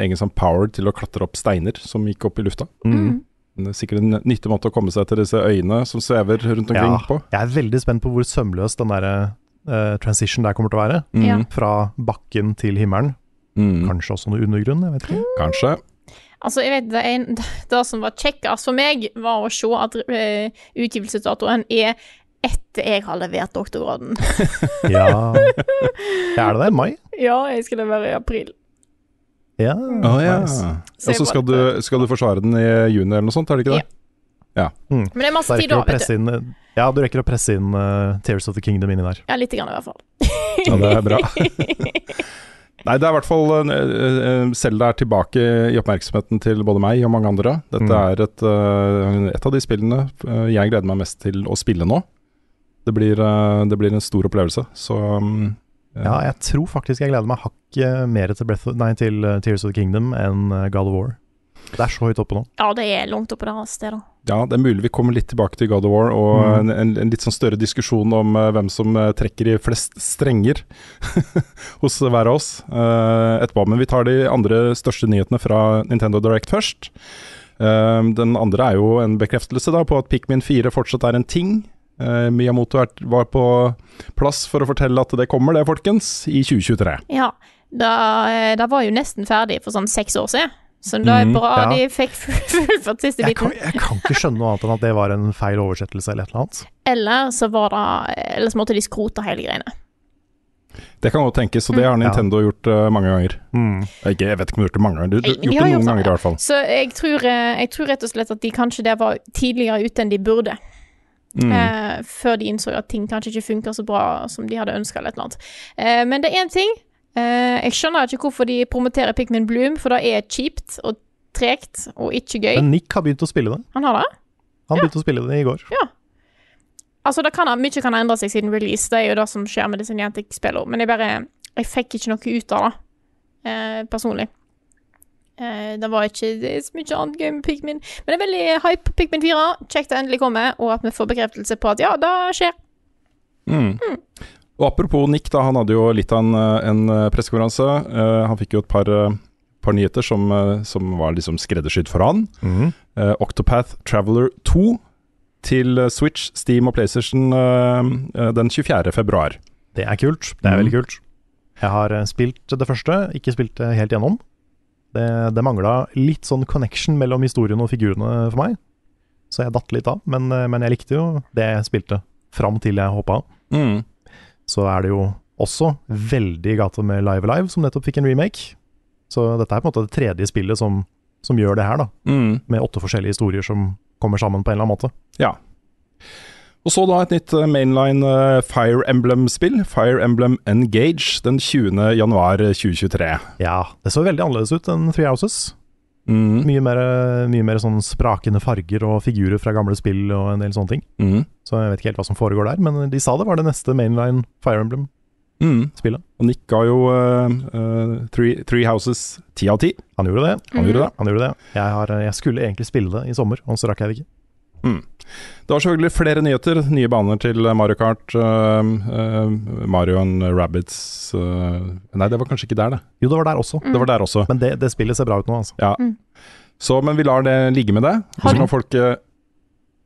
egen sånn power til å klatre opp steiner som gikk opp i lufta. Mm. Det er sikkert en nyttig måte å komme seg til disse øyene som svever rundt omkring Ja. på. Jeg er veldig spent på hvor sømløs den der uh, transition der kommer til å være. Mm. Fra bakken til himmelen. Mm. Kanskje også noe undergrunn, jeg vet ikke. Kanskje. Altså, jeg vet det, en, det som var kjekkest for meg, var å se at uh, utgivelsesdatoen er etter jeg har levert doktorgraden. Ja, ja er det det? Mai? ja, jeg skal levere i april. Ja. Oh, ja. nice. Og så skal, du- skal du forsvare den i juni eller noe sånt, er det ikke det? Mm. Men det er masse tid da, vet du. inn Ja, du rekker å presse inn uh, Tears of the Kingdom inni der. Ja, lite grann i hvert fall. Ja, det er bra. Nei, det er i hvert fall uh, Selda er tilbake i oppmerksomheten til både meg og mange andre. Dette Mm. er et, eh, et av de spillene eh, jeg gleder meg mest til å spille nå. Det blir, eh, det blir en stor opplevelse, så um, eh, Ja, jeg tror faktisk jeg gleder meg hakket mer til, Breath of, nei, til eh, Tears of the Kingdom enn eh, God of War. Det er så høyt oppe nå. Ja, det er langt oppe der, altså, det da. Ja, det er mulig vi kommer litt tilbake til God of War, og Mm. en, en, en litt sånn større diskusjon om uh, hvem som eh, trekker i flest strenger hos hver av oss uh, etterpå. Men vi tar de andre største nyhetene fra Nintendo Direct først. Den andre er jo en bekreftelse da på at Pikmin 4 fortsatt er en ting. Miyamoto er, var på plass for å fortelle at det kommer, det, folkens, i 2023. Ja, da, det var jo nesten ferdig for sånn seks år siden. Så da er det bra ja. de fikk fullført siste Jeg kan, biten. jeg kan ikke skjønne noe annet enn at det var en feil oversettelse eller et eller annet. Eller så var det Eller så måtte de skrote hele greiene. Det kan godt tenkes, og det har Ja. Nintendo gjort uh, mange ganger. Mm. Ikke, jeg vet ikke om de har gjort det mange ganger, de, du, gjort de det noen gjort det, ganger i hvert fall. Så jeg tror, eh, jeg tror rett og slett at de kanskje der var tidligere ute enn de burde. Mm. Uh, før de innså at ting kanskje ikke funker så bra som de hadde ønska, eller et eller annet. Uh, men det er én ting. Eh, jeg skjønner ikke hvorfor de promoterer Pikmin Bloom, for det er kjipt og tregt og ikke gøy. Men Nick har begynt å spille det. Han har det? Han begynte å spille det i går. Ja. Altså, det kan, mye kan ha endra seg siden release, det er jo det som skjer med disse Niantic-spillene. Men jeg bare Jeg fikk ikke noe ut av det, eh, personlig. Eh, det var ikke det så mye annet gøy med Pikmin. Men det er veldig hype på Pikmin 4. Kjekt det endelig kommer, og at vi får bekreftelse på at ja, det skjer. Mm. Og apropos Nick, da, han hadde jo litt av en, eh, en eh, pressekonferanse. Uh, han fikk jo et par, par nyheter som, som var liksom skreddersydd for han. Mhm. Uh, Octopath Traveler 2 til Switch, Steam og PlayStation eh, den 24. februar. Det er kult. Det er mm. veldig kult. Jeg har spilt det første, ikke spilt det helt gjennom. Det, det mangla litt sånn connection mellom historien og figurene for meg, så jeg datt litt av. Men, men jeg likte jo det jeg spilte, fram til jeg hoppa av. Mm. Så er det jo også veldig i gata med Live Alive, som nettopp fikk en remake. Så dette er på en måte det tredje spillet som, som gjør det her, da. Mm. Med åtte forskjellige historier som kommer sammen på en eller annen måte. Ja. Og så da et nytt eh, mainline eh, Fire Emblem-spill, Fire Emblem Engage, den 20. januar 2023. Ja, det så veldig annerledes ut enn Three Houses. Mm. Mye mer, mye mer sånn sprakende farger og figurer fra gamle spill og en del sånne ting. Mm. Så jeg vet ikke helt hva som foregår der, men de sa det var det neste mainline Fire Emblem-spillet. Mm. Og Nick ga jo uh, uh, three, three Houses ti av ti. Han gjorde det. Han gjorde det. Han gjorde det. Jeg, har, jeg skulle egentlig spille det i sommer, og så rakk jeg det ikke. Mm. Det var selvfølgelig flere nyheter. Nye baner til Mario Kart. Uh, uh, Mario and Rabbits uh, Nei, det var kanskje ikke der, det. Jo, det var der også. Det var der også. Men det, det spillet ser bra ut nå, altså. Ja. Mm. Så, men vi lar det ligge med det. Har du- folk eh,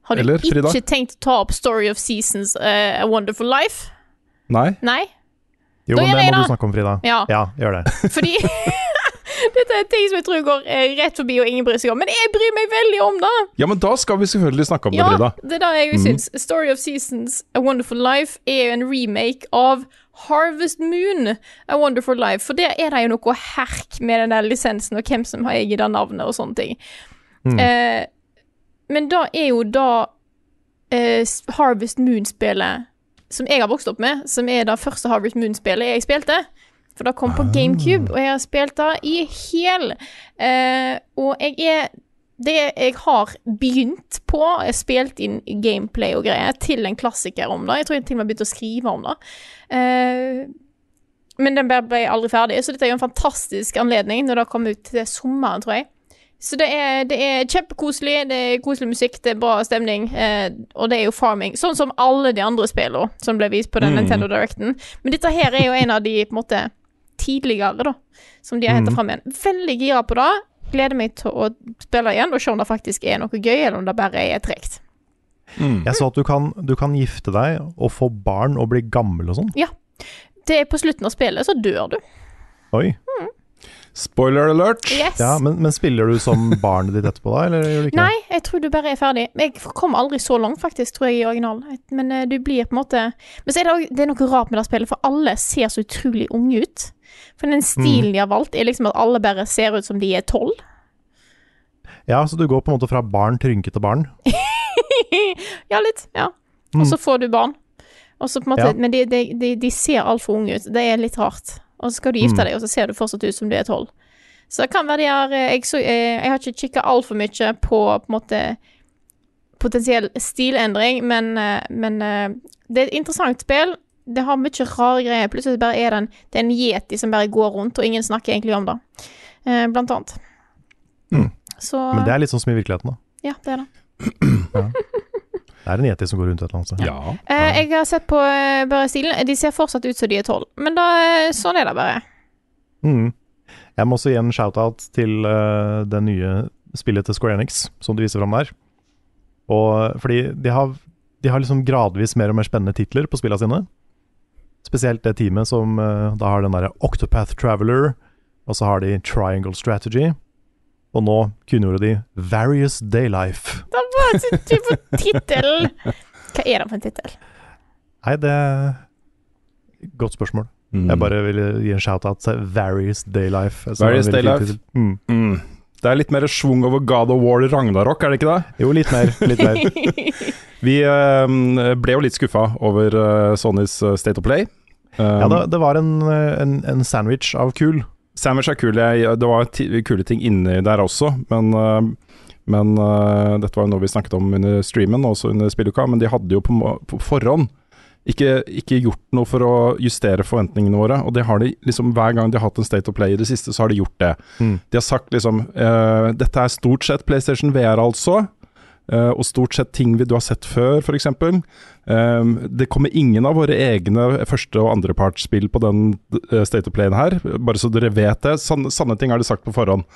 Har du Eller, Frida? ikke tenkt å ta opp Story of Seasons, eh, A Wonderful Life? Nei? Nei? Jo, Da men det må du snakke om, Frida. Ja. Ja, gjør det. Fordi Dette er ting som jeg tror går eh, rett forbi og ingen bryr seg om. Men jeg bryr meg veldig om det! Ja, men da skal vi selvfølgelig snakke om Ja, det, Frida. det er det jeg Mm. syns. Story of Seasons, A Wonderful Life er jo en remake av Harvest Moon, A Wonderful Life. For der er det jo noe herk med den der lisensen og hvem som har eget det navnet og sånne ting. Mm. Eh, men da er jo da eh, Harvest Moon-spillet som jeg har vokst opp med, som er det første Harvest Moon-spillet jeg spilte. For det kom på GameCube, og jeg har spilt det i hæl. Eh, og jeg er det jeg har begynt på, er spilt inn gameplay og greier til en klassiker om det. Jeg tror jeg til og med har begynt å skrive om det. Eh, men den ble aldri ferdig, så dette er jo en fantastisk anledning når det kommer ut til sommeren, tror jeg. Så det er, det er kjempekoselig, det er koselig musikk, det er bra stemning, eh, og det er jo farming. Sånn som alle de andre spillene som ble vist på den Mm. Nintendo Directen. Men dette her er jo en av de på en måte tidligere, da, som de har henta Mm. fram igjen. Veldig gira på det. Gleder meg til å spille igjen og se om det faktisk er noe gøy, eller om det bare er tregt. Mm. Jeg så at du kan, du kan gifte deg og få barn og bli gammel og sånn. Ja. Det er på slutten av spillet, så dør du. Oi. Spoiler alert! Yes. Ja, men, men spiller du som barnet ditt etterpå, da, eller gjør du ikke Nei, jeg tror du bare er ferdig. Jeg kom aldri så langt, faktisk, tror jeg, i originalen. Men uh, du blir på en måte Men så er det, også- det er noe rart med det spillet, for alle ser så utrolig unge ut. For den stilen Mm. de har valgt, er liksom at alle bare ser ut som de er tolv. Ja, så du går på en måte fra barn til rynkete barn. ja, litt. Ja. Mm. Og så får du barn. Og så på en måte, Ja. Men de, de, de, de ser altfor unge ut. Det er litt rart. Og så skal du gifte Mm. deg, og så ser du fortsatt ut som du er tolv. Så det kan være de har eh, Jeg, så, eh, jeg har ikke kikka altfor mye på på en måte potensiell stilendring, men, eh, men det er et interessant spill. Det har mye rare greier. Plutselig bare er det en, det er en yeti som bare går rundt, og ingen snakker egentlig om det. Blant annet. Mm. Så Men det er litt sånn som i virkeligheten, da. Ja, det er det. Det er en yeti som går rundt et eller annet sted. Ja. Eh, jeg har sett på eh, bare stilen. De ser fortsatt ut som de er tolv. Men da, eh, sånn er det bare. Mm. Jeg må også gi en shout-out til uh, det nye spillet til Square Enix, som du viser fram der. Og fordi de har, de har liksom gradvis mer og mer spennende titler på spillene sine. Spesielt det teamet som uh, da har den derre Octopath Traveler, og så har de Triangle Strategy. Og nå kunngjorde de Various Daylife. Det var en type tittel. Hva er det for en tittel? Nei, det er Godt spørsmål. Mm. Jeg bare ville gi en shout-out til Various Daylife. Various Daylife. Mm. Mm. Det er litt mer schwung over God of War Ragnarok, er det ikke det? Jo, litt mer. Litt mer. Vi eh, ble jo litt skuffa over eh, Sonys eh, State of Play. Um, Ja, det, det var en, en, en sandwich av kul. Sandwich er kul. Jeg, det var kule ting inni der også, men, eh, men eh, dette var jo noe vi snakket om under streamen, også under spilluka. Men de hadde jo på, på forhånd ikke, ikke gjort noe for å justere forventningene våre. Og det har de liksom hver gang de har hatt en State of Play i det siste, så har de gjort det. Mm. De har sagt liksom eh, Dette er stort sett PlayStation VR, altså. Eh, og stort sett ting du har sett før, f.eks. Um, det kommer ingen av våre egne første- og andrepartsspill på den eh, State of Playen her, bare så dere vet det. Sanne, sanne ting har de sagt på forhånd.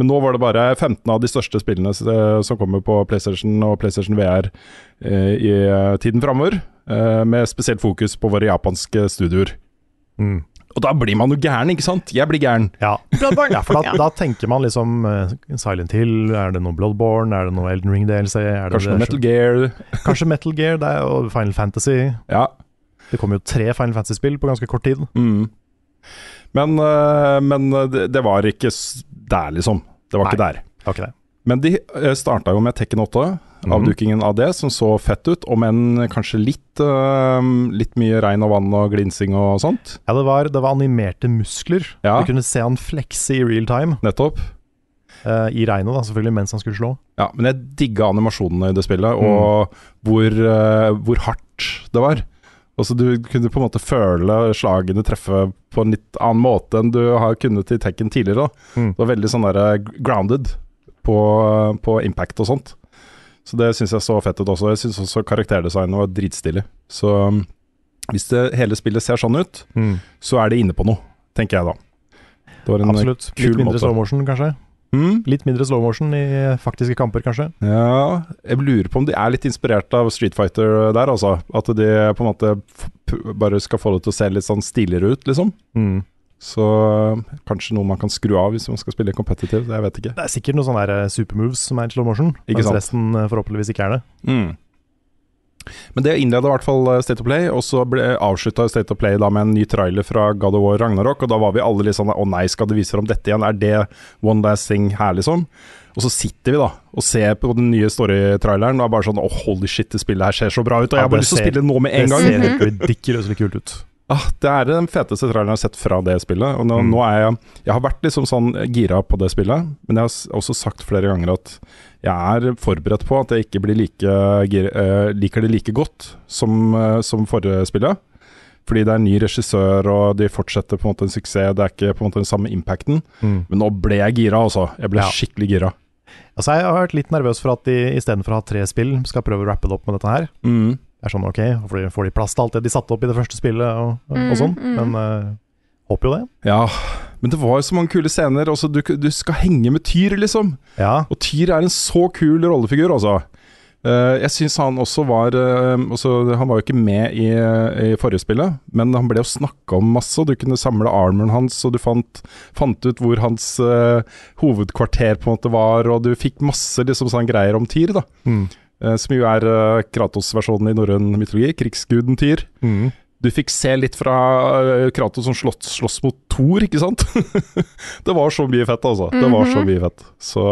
Men nå var det bare 15 av de største spillene eh, som kommer på PlayStation og PlayStation VR i tiden framover, med spesielt fokus på våre japanske studioer. Mm. Og da blir man jo gæren, ikke sant? Jeg blir gæren. Ja. Ja, for da, da tenker man liksom uh, Silent Hill, er det noe Bloodborne, er det noe Elden Ring DLC? Er det Kanskje det, Metal Gear. Kanskje Metal Gear, det er, og Final Fantasy. Ja. Det kommer jo tre Final Fantasy-spill på ganske kort tid. Mm. Men, uh, men det, det var ikke der, liksom. Det var Nei. ikke der. Det var ikke det. Men de øh, starta jo med Tekken 8, Mhm. avdukingen av det, som så fett ut. Om enn kanskje litt, uh, litt mye regn og vann og glinsing og sånt. Ja, det var, det var animerte muskler. Ja. Du kunne se han flekse i real time. Nettopp. Uh, I regnet, da, selvfølgelig, mens han skulle slå. Ja, men jeg digga animasjonene i det spillet, Mm. og hvor, uh, hvor hardt det var. Også Du kunne på en måte føle slagene treffe på en litt annen måte enn du har kunnet i Tekken tidligere. Mm. Det var veldig sånn der grounded på, på impact og sånt. Så det syns jeg så fett ut også. Jeg syns også karakterdesignet var dritstilig. Så um, hvis det hele spillet ser sånn ut, så er det inne på noe, tenker jeg da. Det var en Absolutt. kul Litt mindre måte. slow motion, kanskje. Mm? Litt mindre slow motion i faktiske kamper, kanskje. Ja, jeg lurer på om de er litt inspirert av Street Fighter der, altså. At de på en måte bare skal få det til å se litt sånn stiligere ut, liksom. Mm. Så øh, kanskje noe man kan skru av hvis man skal spille competitive, jeg vet ikke. Det er sikkert noen sånne eh, supermoves som er i slow motion, Ikke mens sant. resten eh, forhåpentligvis ikke er det. Mm. Men det innleda i hvert fall eh, State of Play, og så avslutta State of Play da med en ny trailer fra God of War Ragnarok, og da var vi alle litt sånn Å nei, skal det vise fram dette igjen? Er det one last thing her, liksom? Og så sitter vi da og ser på den nye story-traileren og er bare sånn Å, holy shit, det spillet her ser så bra ut, og jeg Ja, har bare lyst til å spille nå med en det gang. ser helt ridiculøst kult ut. Ah, det er den feteste traileren jeg har sett fra det spillet. Og nå, Mm. nå er jeg Jeg har vært liksom sånn gira på det spillet, men jeg har også sagt flere ganger at jeg er forberedt på at jeg ikke blir like eh, liker det like godt som, uh, som forrige spillet. Fordi det er ny regissør, og de fortsetter på en måte en suksess. Det er ikke på en måte den samme impacten. Mm. Men nå ble jeg gira, altså. Jeg ble Ja. skikkelig gira. Altså, jeg har vært litt nervøs for at de istedenfor å ha tre spill, skal prøve å rappe det opp med dette her. Mm. Er sånn, ok, får de, får de plass til alt det de satte opp i det første spillet, og, og Mm, sånn. mm. Men uh, håper jo det. Ja, men det var jo så mange kule scener. Også du, du skal henge med Tyr, liksom. Ja, Og Tyr er en så kul rollefigur, altså. Uh, jeg syns han også var uh, også, Han var jo ikke med i, i forrige spillet, men han ble jo snakka om masse. og Du kunne samle armoren hans, og du fant, fant ut hvor hans eh, hovedkvarter på en måte var, og du fikk masse liksom sånn greier om Tyr, da. mm. Eh, som jo er eh, Kratos-versjonen i norrøn mytologi, krigsguden Tyr. Mm. Du fikk se litt fra eh, Kratos som slåss, slåss mot Thor, ikke sant? det var så mye fett, altså. Det var så Mhm. mye fett. Så,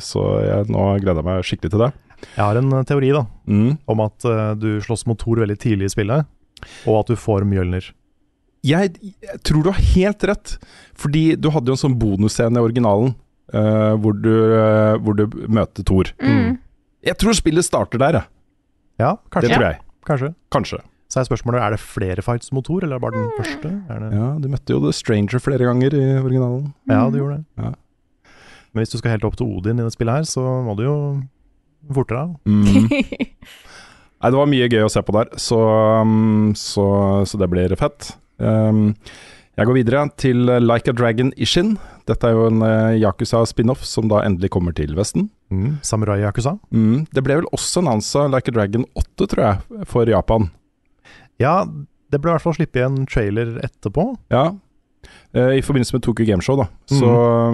så jeg, nå gleder jeg meg skikkelig til det. Jeg har en teori da, Mm. om at uh, du slåss mot Thor veldig tidlig i spillet, og at du får Mjølner. Jeg, jeg tror du har helt rett, fordi du hadde jo en sånn bonusscene i originalen. uh, hvor, du, uh, hvor du møter Thor. Mm. Jeg tror spillet starter der, jeg. Ja, Det kanskje. tror jeg. kanskje. Kanskje. Så er spørsmålet, er det flere fights mot Thor, eller er det bare den første? Er det... Ja, du møtte jo The Stranger flere ganger i originalen. Ja, du gjorde det. Ja. Men hvis du skal helt opp til Odin i det spillet her, så må du jo fortere av. Mm. Nei, det var mye gøy å se på der, så, um, så, så det blir fett. Um, jeg går videre til Like a Dragon Ishin. Dette er jo en uh, Yakuza-spin-off som da endelig kommer til Vesten. Mm. Samurai Yakuza. Mm. Det ble vel også annonsa Like a Dragon 8, tror jeg, for Japan. Ja, det ble i hvert fall slippet en trailer etterpå. Ja. Eh, I forbindelse med Tokyo Gameshow, da. Så,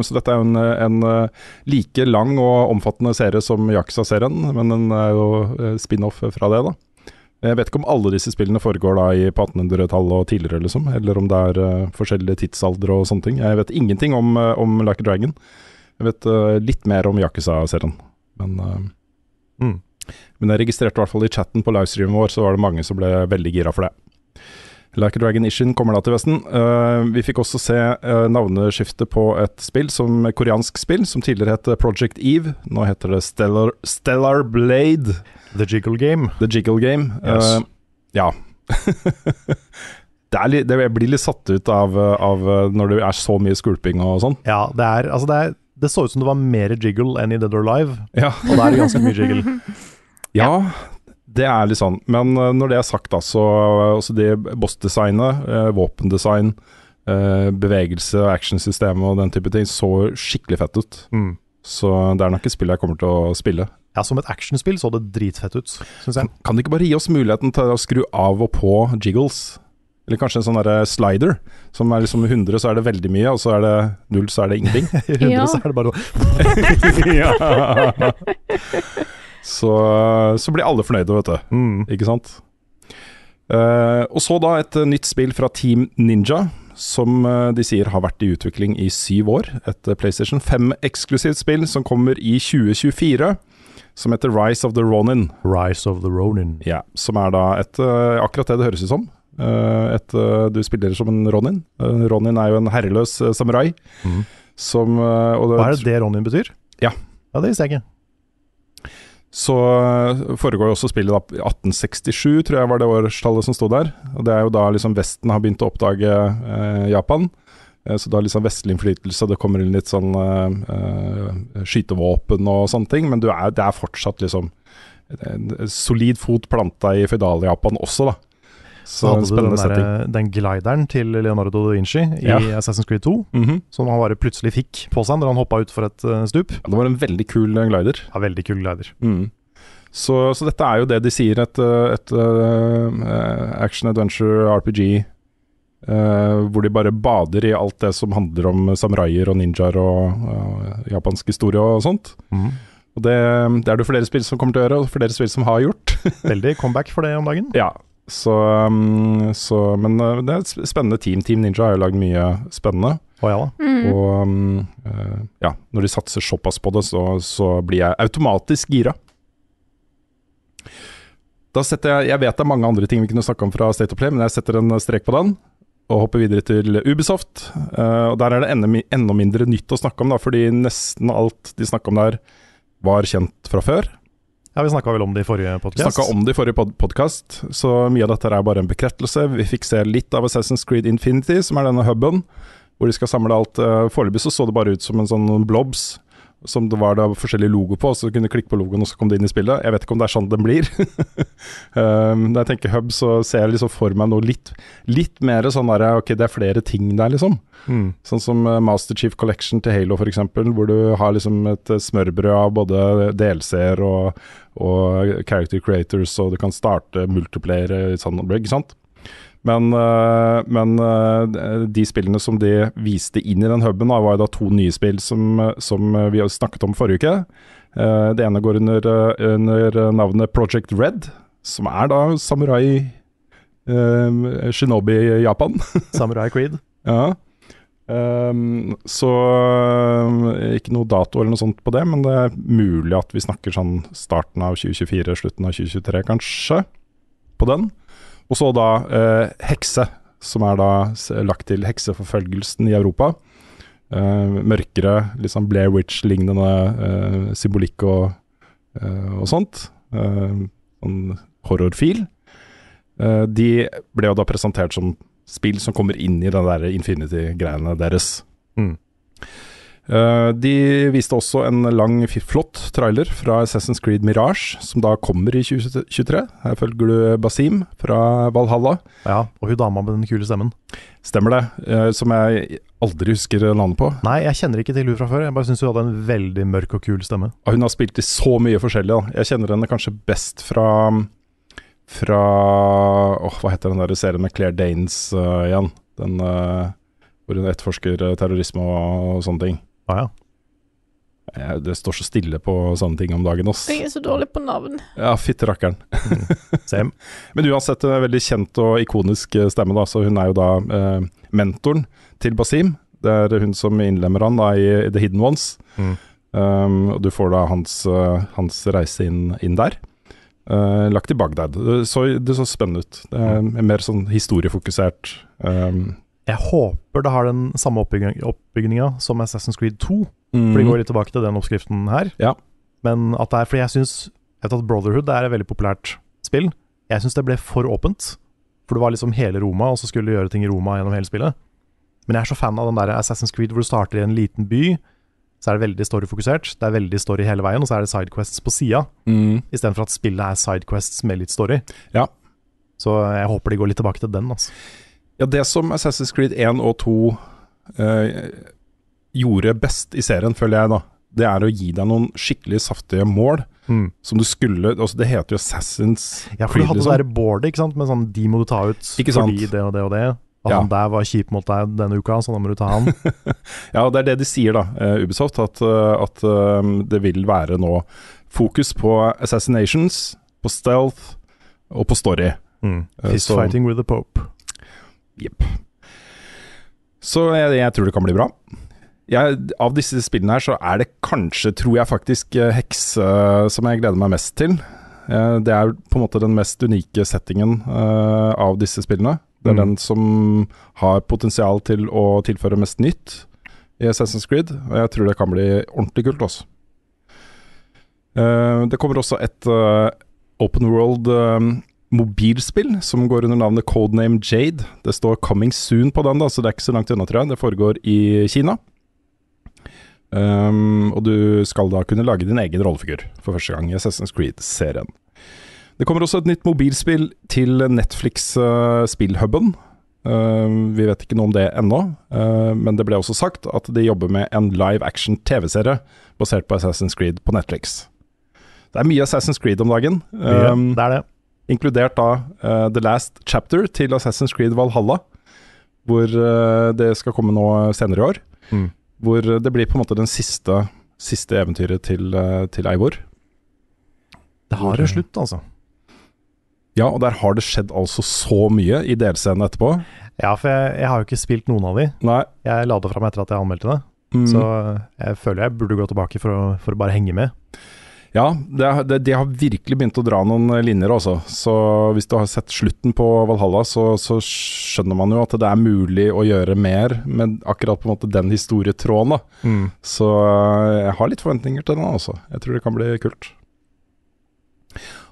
så dette er jo en, en eh, like lang og omfattende serie som Yakuza-serien, men den er jo eh, spin-off fra det, da. Jeg vet ikke om alle disse spillene foregår da i, på 1800-tallet og tidligere, liksom, eller om det er uh, forskjellige tidsaldre og sånne ting. Jeg vet ingenting om, uh, om Like a Dragon. Jeg vet uh, litt mer om Yakuza-serien, men Mm. Men jeg registrerte i hvert fall i chatten på livestreamen vår, så var det mange som ble veldig gira for det. Like a Dragon Ishin kommer da til Vesten. Uh, vi fikk også se uh, navneskiftet på et spill, som koreansk spill, som tidligere het Project Eve. Nå heter det Stellar, Stellar Blade. The Jiggle Game. The Jiggle Game. Yes. Uh, ja. det, er litt, det blir litt satt ut av, av når det er så mye skulping og sånn. Ja, det er Altså, det, er, det så ut som det var mer jiggle enn i Dead or Alive, Ja. og da er det ganske mye jiggle. Ja, det er litt sånn. Men eh, når det er sagt, da, så også det bossdesignet, uh, våpendesign, eh, bevegelse, actionsystemet og den type ting så skikkelig fett ut. Mm. Så det er nok et spill jeg kommer til å spille. Ja, som et actionspill så det dritfett ut, syns jeg. Kan de ikke bare gi oss muligheten til å skru av og på jiggles? Eller kanskje en sånn slider, som er liksom 100, så er det veldig mye, og så er det 0, så er det ingenting. I 100 Ja. så er det bare noe ja. Så, så blir alle fornøyde, vet du. mm. Ikke sant? Uh, og så da et eh, nytt spill fra Team Ninja, som eh, de sier har vært i utvikling i syv år. Et eh, PlayStation 5-eksklusivt spill som kommer i 2024, som heter Rise of the Ronin. Rise of the Ronin. Ja, som er da et eh, akkurat det det høres ut som. Eh, et, eh, du spiller som en Ronin. Eh, Ronin er jo en herreløs eh, samurai. Mm. Som eh, Hva er det det Ronin betyr? Ja. Ja, det visste jeg ikke. Så eh, foregår jo også spillet da 1867, tror jeg var det årstallet som sto der. Og det er jo da liksom Vesten har begynt å oppdage eh, Japan. Eh, så da liksom vestlig innflytelse, det kommer inn litt sånn eh, eh, skytevåpen og sånne ting. Men er, det er fortsatt liksom en solid fot planta i føydal-Japan også, da. Så, hadde du den, der, den glideren til Leonardo da Vinci i Ja. Assassin's Creed 2, Mhm. som han bare plutselig fikk på seg når han hoppa utfor et eh, stup. Ja, det var en veldig kul eh, glider. Ja, veldig kul glider. Mm. Så, så dette er jo det de sier, et, et, et eh, action adventure RPG. Uh, hvor de bare bader i alt det som handler om samuraier og ninjaer og uh, japansk historie og sånt. Mm. Og det, det er det flere spill som kommer til å gjøre, og flere spill som har gjort. Veldig comeback for det om dagen. ja, så, um, så Men eh, det er et spennende team. Team Ninja har jo lagd mye spennende. Oh, ja. Mm. Og um, eh, ja, når de satser såpass på det, så, så blir jeg automatisk gira. Da setter jeg Jeg vet det er mange andre ting vi kunne snakke om fra State of Play, men jeg setter en strek på den. Og hopper videre til Ubisoft. Uh, og Der er det enda, enda mindre nytt å snakke om, da, fordi nesten alt de snakker om der, var kjent fra før. Ja, Vi snakka vel om det i forrige podkast. snakka om det i forrige pod podkast, så mye av dette er bare en bekreftelse. Vi fikk se litt av Assassin's Creed Infinity, som er denne huben, hvor de skal samle alt. Uh, Foreløpig så så det bare ut som en sånn blobs, som det var da forskjellige logo på, så du kunne klikke på logoen, og så kom det inn i spillet. Jeg vet ikke om det er sånn den blir. um, når jeg tenker hub, så ser jeg liksom for meg noe litt, litt mer sånn der Ok, det er flere ting der, liksom. Mm. Sånn som eh, Master Chief Collection til Halo f.eks., hvor du har liksom et eh, smørbrød av både DLC-er og, og character creators, og du kan starte multiplayer sånn, ikke sant? Men, eh, men eh, de spillene som de viste inn i den huben, var jo da to nye spill som, som vi snakket om forrige uke. Eh, Det ene går under, under navnet Project Red, som er da samurai uh, shinobi i Japan. Samurai Creed. Ja. Um, så ikke noe dato eller noe sånt på det, men det er mulig at vi snakker sånn starten av 2024, slutten av 2023 kanskje, på den. Og så da eh, Hekse, som er da lagt til hekseforfølgelsen i Europa. Eh, mørkere, litt sånn Blair Witch-lignende eh, symbolikk og, og sånt. Sånn horrorfil. De ble jo da presentert som spill som kommer inn i den der Infinity-greiene deres. Mm. Eh, de viste også en lang, flott trailer fra Assassin's Creed Mirage, som da kommer i 2023. Her følger du Basim fra Valhalla. Ja, og hun dama med den kule stemmen. Stemmer det, eh, som jeg aldri husker navnet på. Nei, jeg kjenner ikke til hun fra før. Jeg bare syns hun hadde en veldig mørk og kul stemme. Hun har spilt i så mye forskjellig. Da. Jeg kjenner henne kanskje best fra Fra åh, Hva heter den der serien med Claire Danes uh, igjen? Den uh, hvor hun etterforsker terrorisme og, og sånne ting. Å ja. Jeg, det står så stille på sånne ting om dagen. Ass. Jeg er så dårlig på navn. Ja, fytti rakkeren. Same. Men uansett en veldig kjent og ikonisk eh, stemme, da. Så hun er jo da eh, mentoren til Basim. Det er hun som innlemmer han da i The Hidden Ones. Mm. Um, og du får da hans, eh, hans reise inn, inn der. Uh, lagt i Bagdad. Det så, det så spennende ut. Det er mer sånn historiefokusert. Um, Jeg håper det har den samme oppbygninga som Assassin's Creed 2. For de går litt tilbake til den oppskriften her. Ja. Men at det er Fordi jeg syns Brotherhood er et veldig populært spill. Jeg syns det ble for åpent. For det var liksom hele Roma, og så skulle du gjøre ting i Roma gjennom hele spillet. Men jeg er så fan av den der Assassin's Creed hvor du starter i en liten by. Så er det veldig storyfokusert. Det er veldig story hele veien, og så er det sidequests på sida. Mm. Istedenfor at spillet er sidequests med litt story. Ja. Så jeg håper de går litt tilbake til den. Altså. Ja, det som Assassin's Creed 1 og 2 eh, gjorde best i serien, føler jeg, da, det er å gi deg noen skikkelig saftige mål Mm. som du skulle altså Det heter jo Assassin's Creed. Ja, for du hadde liksom. det der boardet, ikke sant, med sånn de må du ta ut Ikke sant? fordi det og det og det. Og Ja. han der var kjip mot deg denne uka, så da må du ta han. Ja, og det er det de sier, da, eh, Ubisoft, at, eh, at um, det vil være nå fokus på assassinations, på stealth og på story. Mm. Eh, Fist så- fighting with the pope. Jepp. Så jeg, jeg tror det kan bli bra. Jeg, av disse spillene her så er det kanskje, tror jeg faktisk, eh, Hekse som jeg gleder meg mest til. Eh, Det er på en måte den mest unike settingen eh, av disse spillene. Det er Mm. den som har potensial til å tilføre mest nytt i Assassin's Creed, og jeg tror det kan bli ordentlig kult også. Eh, Det kommer også et eh, open world eh, mobilspill som går under navnet Codename Jade. Det står 'Coming Soon' på den, da, så det er ikke så langt unna, tror jeg. Det foregår i Kina. Um, og du skal da kunne lage din egen rollefigur for første gang i Assassin's Creed-serien. Det kommer også et nytt mobilspill til Netflix-spillhuben. Uh, vi vet ikke noe om det ennå, uh, men det ble også sagt at de jobber med en live action TV-serie basert på Assassin's Creed på Netflix. Det er mye Assassin's Creed om dagen. Um, det er det. Inkludert da uh, The Last Chapter til Assassin's Creed Valhalla. Hvor uh, det skal komme nå senere i år. Mm. Hvor det blir på en måte den siste, siste eventyret til, uh, til Eivor. Det har en slutt, altså. Ja, og der har det skjedd altså så mye i delscenen etterpå. Ja, for jeg, jeg har jo ikke spilt noen av de. Nei. Jeg la det fram etter at jeg anmeldte det. Mm. Så jeg føler jeg burde gå tilbake for å, for å bare henge med. Ja, det, det, de har virkelig begynt å dra noen linjer også. Så hvis du har sett slutten på Valhalla, så, så skjønner man jo at det er mulig å gjøre mer med akkurat på en måte den historietråden. da. Mm. Så øh, jeg har litt forventninger til den også. Jeg tror det kan bli kult.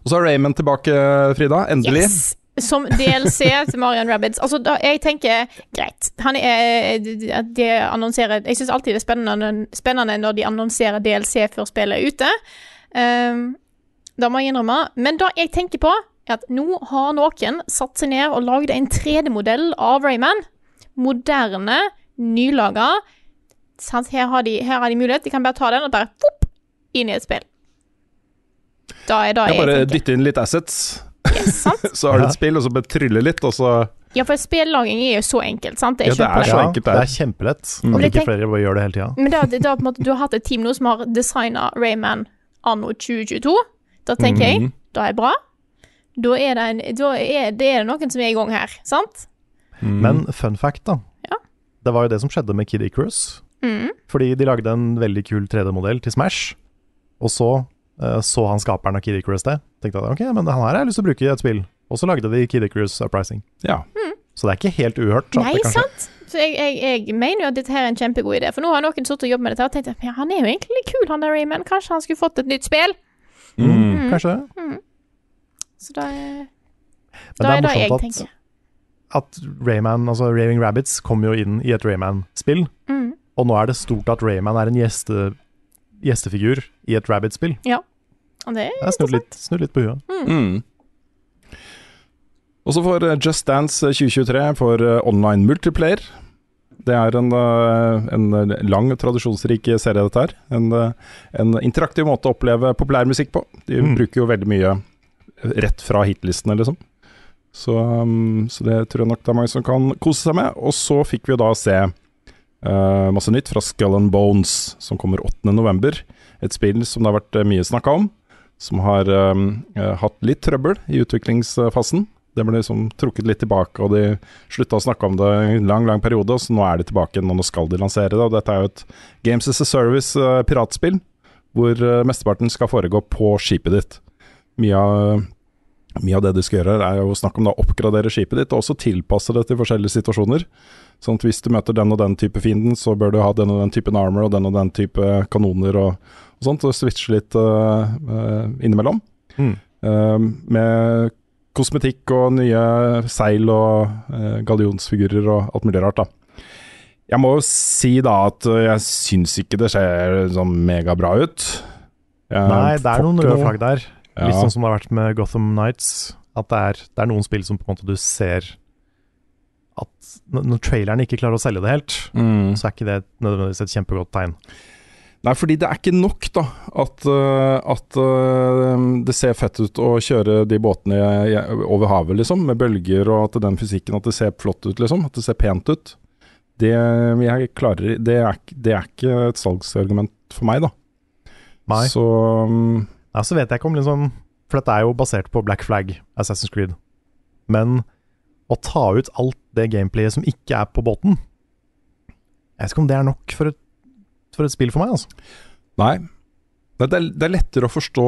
Og så er Raymond tilbake, Frida. Endelig. Yes! Som DLC til Marian Rabbits. Altså, da, jeg tenker greit. Han er de annonserer Jeg syns alltid det er spennende, spennende når de annonserer DLC før spillet er ute. Um, det må jeg innrømme. Men det jeg tenker på, er at nå har noen satt seg ned og lagd en 3D-modell av Rayman. Moderne, nylaga. Her, har de, her har de mulighet. De kan bare ta den og bare pop, inn i et spill. Da er det Jeg jeg bare tenker. dytte inn litt assets, Yes, sant? så har du et spill, og så bare trylle litt, og så Ja, for spillaging er jo så enkelt, sant? Det er Ja, det er så enkelt det det er. er kjempelett. Mm. At ikke flere bare gjør det hele tida. Men da, da på en måte, du har hatt et team nå som har designa Rayman anno 2022. Da tenker jeg, Mhm. da er det bra. Da er det, en, da er, det er noen som er i gang her, sant? Mm. Men fun fact, da. Ja. Det var jo det som skjedde med Kid Icarus. Mm. Fordi de lagde en veldig kul 3D-modell til Smash, og så uh, så han skaperen av Kid Icarus det. Tenkte at ok, men han her har jeg lyst til å bruke i et spill. Og så lagde de Kid Icarus Uprising. Ja. Så det er ikke helt uhørt. Nei, det kanskje- sant? Så jeg, jeg, jeg mener jo at dette her er en kjempegod idé, for nå har noen sittet og jobbet med dette og tenkt at ja, han er jo egentlig litt kul, han der Rayman. Kanskje han skulle fått et nytt spill? Mm. Kanskje det. Så da er, Men da er det det er jeg at, tenker. at, Rayman, altså Raving Rabbits, kom jo inn i et Rayman-spill. Mm. Og nå er det stort at Rayman er en gjeste, gjestefigur i et Rabbit-spill. Og det er Jeg har snudd litt, snudd litt på huet. Mm. Og så får eh, Just Dance 2023 for eh, online multiplayer. Det er en, eh, en lang tradisjonsrik serie, dette her. En, eh, en interaktiv måte å oppleve populærmusikk på. De Mm. bruker jo veldig mye rett fra hitlistene, liksom. Så, um, så det tror jeg nok det er mange som kan kose seg med. Og så fikk vi da se uh, masse nytt fra Skull and Bones, som kommer 8.11. Et spill som det har vært eh, mye snakka om. Som har um, eh, hatt litt trøbbel i utviklingsfasen. Det ble liksom trukket litt tilbake, og de slutta å snakke om det i en lang lang periode. Og så nå er de tilbake igjen, og nå skal de lansere det. Og dette er jo et Games as a Service-piratspill, hvor eh, mesteparten skal foregå på skipet ditt. mye av mye av det du skal gjøre, er jo snakk om å oppgradere skipet ditt, og også tilpasse det til forskjellige situasjoner. Sånn at hvis du møter den og den type fienden, så bør du ha den og den typen armor og den og den type kanoner og, og sånt, og switche litt uh, uh, innimellom. Mm. Uh, med kosmetikk og nye seil og uh, gallionsfigurer og alt mulig rart, da. Jeg må jo si da at jeg syns ikke det ser sånn megabra ut. Jeg Nei, det er noen røde flagg der. Ja. Litt sånn som det har vært med Gotham Nights. At det er, det er noen spill som på en måte du ser at når traileren ikke klarer å selge det helt, Mm. så er ikke det nødvendigvis et kjempegodt tegn. Nei, fordi det er ikke nok da at, øh, at øh, det ser fett ut å kjøre de båtene over havet, liksom, med bølger og at den fysikken, at det ser flott ut, liksom. At det ser pent ut. Det, klarer, det, er, det er ikke et salgsargument for meg, da. Nei. Så um, Ja, så vet jeg ikke om liksom For dette er jo basert på Black Flag, Assassin's Creed. Men å ta ut alt det gameplayet som ikke er på båten Jeg vet ikke om det er nok for et, for et spill for meg, altså. Nei. Det er, det er lettere å forstå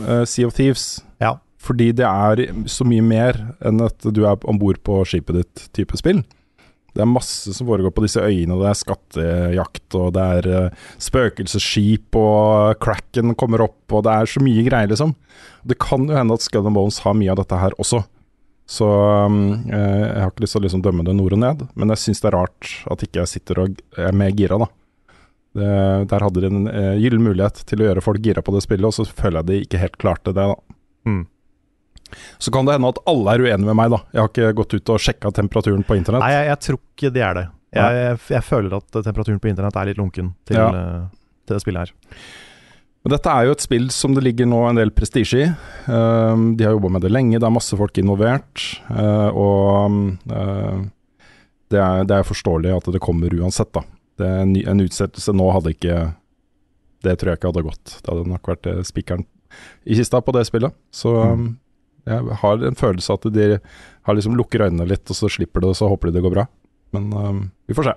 uh, Sea of Thieves. Ja. Fordi det er så mye mer enn at du er om bord på skipet ditt type spill. Det er masse som foregår på disse øyene, og det er skattejakt, og det er uh, spøkelsesskip, og cracken kommer opp, og det er så mye greier, liksom. Det kan jo hende at Skull and Bones har mye av dette her også. Så um, jeg har ikke lyst til å liksom dømme det nord og ned, men jeg syns det er rart at ikke jeg sitter og er mer gira, da. Det, der hadde de en uh, gyllen mulighet til å gjøre folk gira på det spillet, og så føler jeg de ikke helt klarte det, da. Mm. Så kan det hende at alle er uenige med meg, da. Jeg har ikke gått ut og sjekka temperaturen på internett. Nei, jeg, jeg tror ikke det er det. Jeg, jeg, jeg føler at temperaturen på internett er litt lunken til, Ja. eh, til det spillet her. Men dette er jo et spill som det ligger nå en del prestisje i. Um, de har jobba med det lenge, det er masse folk involvert. uh, og uh, det, er, det er forståelig at det kommer uansett, da. Det er en, en utsettelse nå hadde ikke Det tror jeg ikke hadde gått. Det hadde nok vært eh, spikeren i kista på det spillet. Så mm. jeg har en følelse at de har liksom lukker øynene litt, og så slipper det, og så håper de det går bra. Men um, vi får se.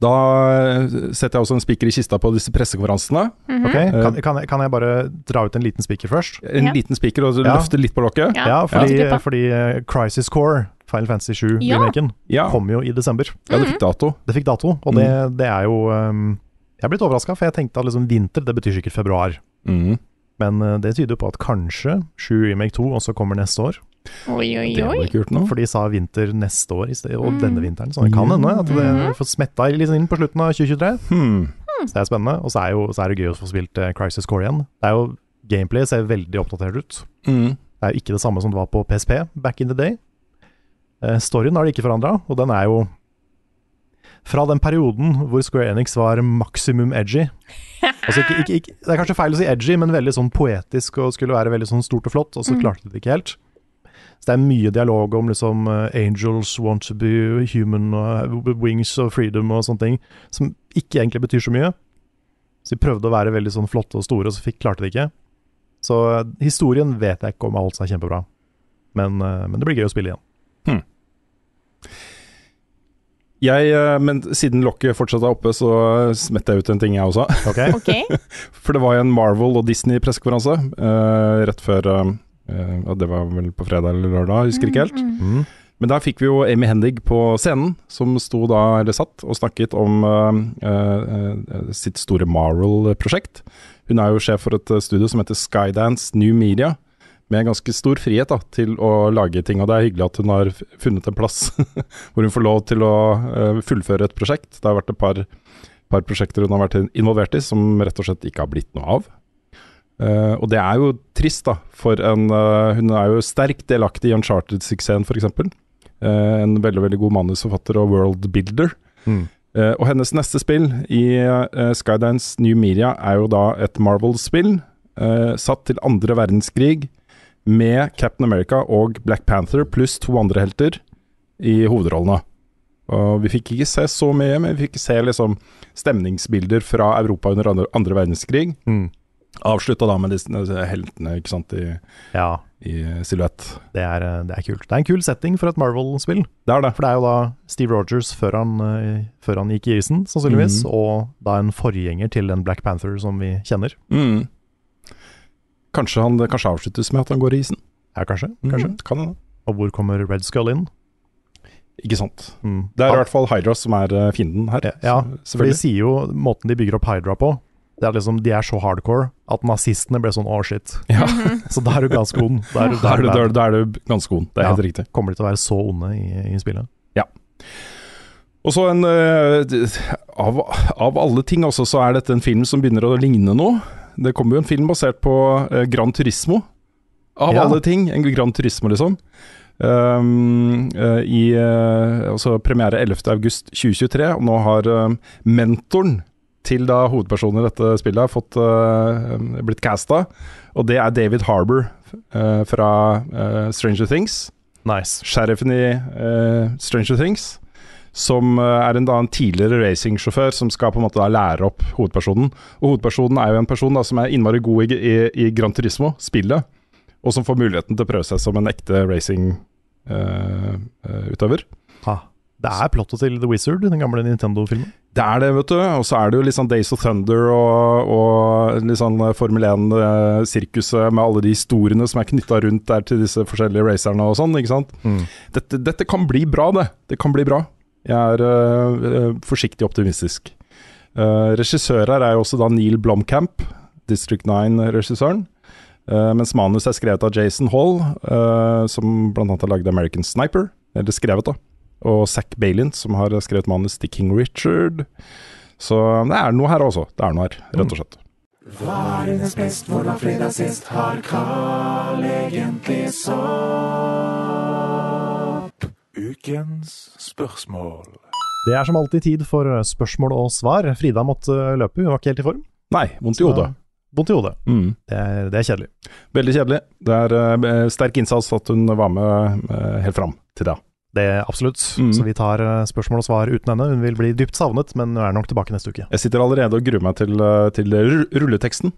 Da eh, setter jeg også en spiker i kista på disse pressekonferansene. Mm -hmm. okay. kan, kan, jeg, kan jeg bare dra ut en liten spiker først? En Ja. liten spiker og Ja. løfte litt på lokket. Ja, Ja, fordi, ja. fordi eh, Crisis Core, Final Fantasy 7-remaken, Ja, kom jo i desember. ja det fikk dato. Det fikk dato, og det, det er jo um, Jeg er blitt overraska, for jeg tenkte at liksom vinter, det betyr sikkert februar. Mm. Men uh, det tyder jo på at kanskje 7 Remake 2 også kommer neste år. Oi, oi, Det hadde oi. ikke gjort noe. For de sa vinter neste år i sted, og Mm. denne vinteren. Så det kan hende at det Mhm. får smetta litt inn på slutten av 2023. Hmm. Så det er spennende. Og så er, jo, så er det gøy å få spilt uh, Crisis Core igjen. Det er jo Gameplay ser veldig oppdatert ut. Mm. Det er jo ikke det samme som det var på PSP back in the day. Eh, storyen har de ikke forandra, og den er jo fra den perioden hvor Square Enix var maksimum edgy. Altså ikke, ikke, ikke, det er kanskje feil å si edgy, men veldig sånn poetisk og skulle være veldig sånn stort og flott, og så Mm. klarte de det ikke helt. Så det er mye dialog om liksom eh, angels want to be human og wings og freedom og sånne ting, som ikke egentlig betyr så mye. Så de prøvde å være veldig sånn flotte og store, og så fikk, klarte de ikke. Så eh, historien vet jeg ikke om alt er kjempebra, men, men det blir gøy å spille igjen. Jeg, eh, men siden lokket fortsatt er oppe, så smetter jeg ut en ting, jeg også. Okay. okay. For det var jo en Marvel og Disney-pressekonferanse uh, rett før uh, eh, Det var vel på fredag eller lørdag, jeg husker ikke helt. Mm. Men der fikk vi jo Amy Hendig på scenen, som sto da, eller satt, og snakket om sitt store Marvel-prosjekt. Hun er jo sjef for et studio som heter Skydance New Media, med ganske stor frihet da, til å lage ting. Og det er hyggelig at hun har funnet en plass hvor hun får lov til å uh, fullføre et prosjekt. Det har vært et par, par prosjekter hun har vært involvert i som rett og slett ikke har blitt noe av. Uh, og det er jo trist, da, for en uh, Hun er jo sterkt delaktig i Uncharted-suksessen, f.eks. Uh, en veldig veldig god manusforfatter og worldbuilder. Mm. Uh, og hennes neste spill i uh, Skydance New Media er jo da et Marvel-spill uh, satt til andre verdenskrig med Captain America og Black Panther pluss to andre helter i hovedrollene. Og vi fikk ikke se så mye, men vi fikk se liksom stemningsbilder fra Europa under andre, andre verdenskrig. Mm. Avslutta da med disse heltene ikke sant, i, Ja, i silhuett. det er, eh, det er kult. Det er en kul setting for et Marvel-spill. Det er det. For det er jo da Steve Rogers før han, eh, før han gikk i isen, sannsynligvis, mm. og da en forgjenger til den Black Panther som vi kjenner. Mm. Kanskje han kanskje avsluttes med at han går i isen. Ja, kanskje. kanskje. Mm, kan hende. Og hvor kommer Red Skull inn? Ikke sant. Mm. Det er i hvert fall Hydra som er eh, fienden her. Ja, for de sier jo måten de bygger opp Hydra på, det er liksom, de er så hardcore at nazistene ble sånn å shit. Ja. Så da er du ganske ond. Da er, du- Da er, du, da er, da er du ganske ond, det er Ja. helt riktig. kommer de til å være så onde i, i spillet. Og så en uh, av, av alle ting også, så er dette en film som begynner å ligne noe. Det kommer jo en film basert på uh, Gran Turismo. Av Ja. alle ting, en Gran Turismo, liksom. Um, uh, I uh, altså premiere 11.8.2023, og nå har eh, mentoren til da hovedpersonen i dette spillet har fått, uh, blitt casta, og det er David Harbour fra Stranger Things Nice. sheriffen i Stranger Things, som eh, er en, da, en tidligere racingsjåfør som skal på en måte da lære opp hovedpersonen. Og hovedpersonen er jo en person da, som er innmari god i, i, i Gran Turismo, spillet, og som får muligheten til å prøve seg som en ekte racingutøver. Ha. Det er plottet til The Wizard, den gamle Nintendo-filmen. Det er det, vet du. Og så er det jo litt sånn Days of Thunder og, og litt sånn Formel 1-sirkuset med alle de historiene som er knytta rundt der til disse forskjellige racerne og sånn, ikke sant. Mm. Dette, dette kan bli bra, det. Det kan bli bra. Jeg er øh, øh, forsiktig optimistisk. Uh, regissør er jo også da Neil Blomkamp, District 9-regissøren. Uh, mens manus er skrevet av Jason Hall, som bl.a. har lagd American Sniper. Eller skrevet, da. Og Zack Bailint, som har skrevet manus til King Richard. Så det er noe her også. Det er noe her, rett og slett. Hva er dines best, hvor var fredag sist, har Carl egentlig sopp? Ukens spørsmål. Det er som alltid tid for spørsmål og svar. Frida måtte løpe, hun var ikke helt i form. Nei, vondt i hodet. Vondt i hodet. Mm. Det er, det er kjedelig. Veldig kjedelig. Det er uh, sterk innsats at hun var med uh, helt fram til da. Det er absolutt. Mm. Så vi tar eh, spørsmål og svar uten henne. Hun vil bli dypt savnet, men hun er nok tilbake neste uke. Jeg sitter allerede og gruer meg til, til rulleteksten.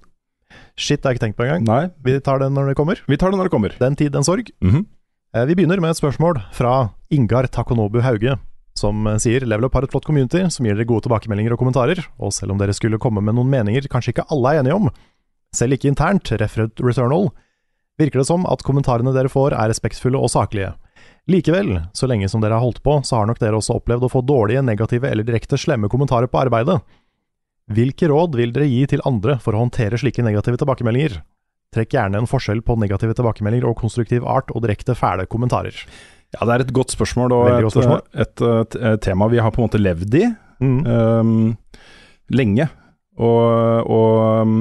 Shit, det har jeg ikke tenkt på engang. Nei, Vi tar den når det kommer. vi tar det når det kommer. Den tid, den sorg. Mhm. Eh, Vi begynner med et spørsmål fra Ingar Takonobu Hauge, som eh, sier Level Up har et flott community som gir dere gode tilbakemeldinger og kommentarer, og selv om dere skulle komme med noen meninger kanskje ikke alle er enige om, selv ikke internt, referet Returnal, virker det som at kommentarene dere får er respektfulle og saklige. Likevel, så lenge som dere har holdt på, så har nok dere også opplevd å få dårlige, negative eller direkte slemme kommentarer på arbeidet. Hvilke råd vil dere gi til andre for å håndtere slike negative tilbakemeldinger? Trekk gjerne en forskjell på negative tilbakemeldinger og konstruktiv art og direkte fæle kommentarer. Ja, det er et godt spørsmål, og godt spørsmål. et, et, et tema vi har på en måte levd i Mm. um, lenge. Og, og øhm,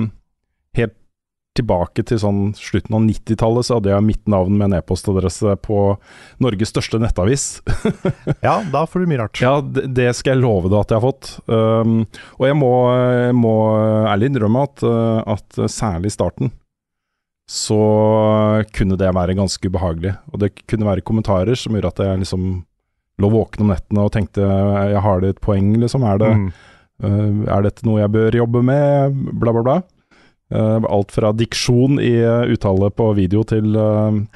helt tilbake til sånn slutten av 90-tallet så hadde jeg mitt navn med en e-postadresse på Norges største nettavis. Ja, da får du mye rart. Ja, det, det skal jeg love deg at jeg har fått. Um, og jeg må, må ærlig innrømme at, at særlig i starten så kunne det være ganske ubehagelig. Og det kunne være kommentarer som gjorde at jeg liksom lå våken om nettene og tenkte jeg har det et poeng, liksom. Er, det, Mm. uh, er dette noe jeg bør jobbe med? Bla, bla, bla. Uh, alt fra diksjon i uh, uttale på video til,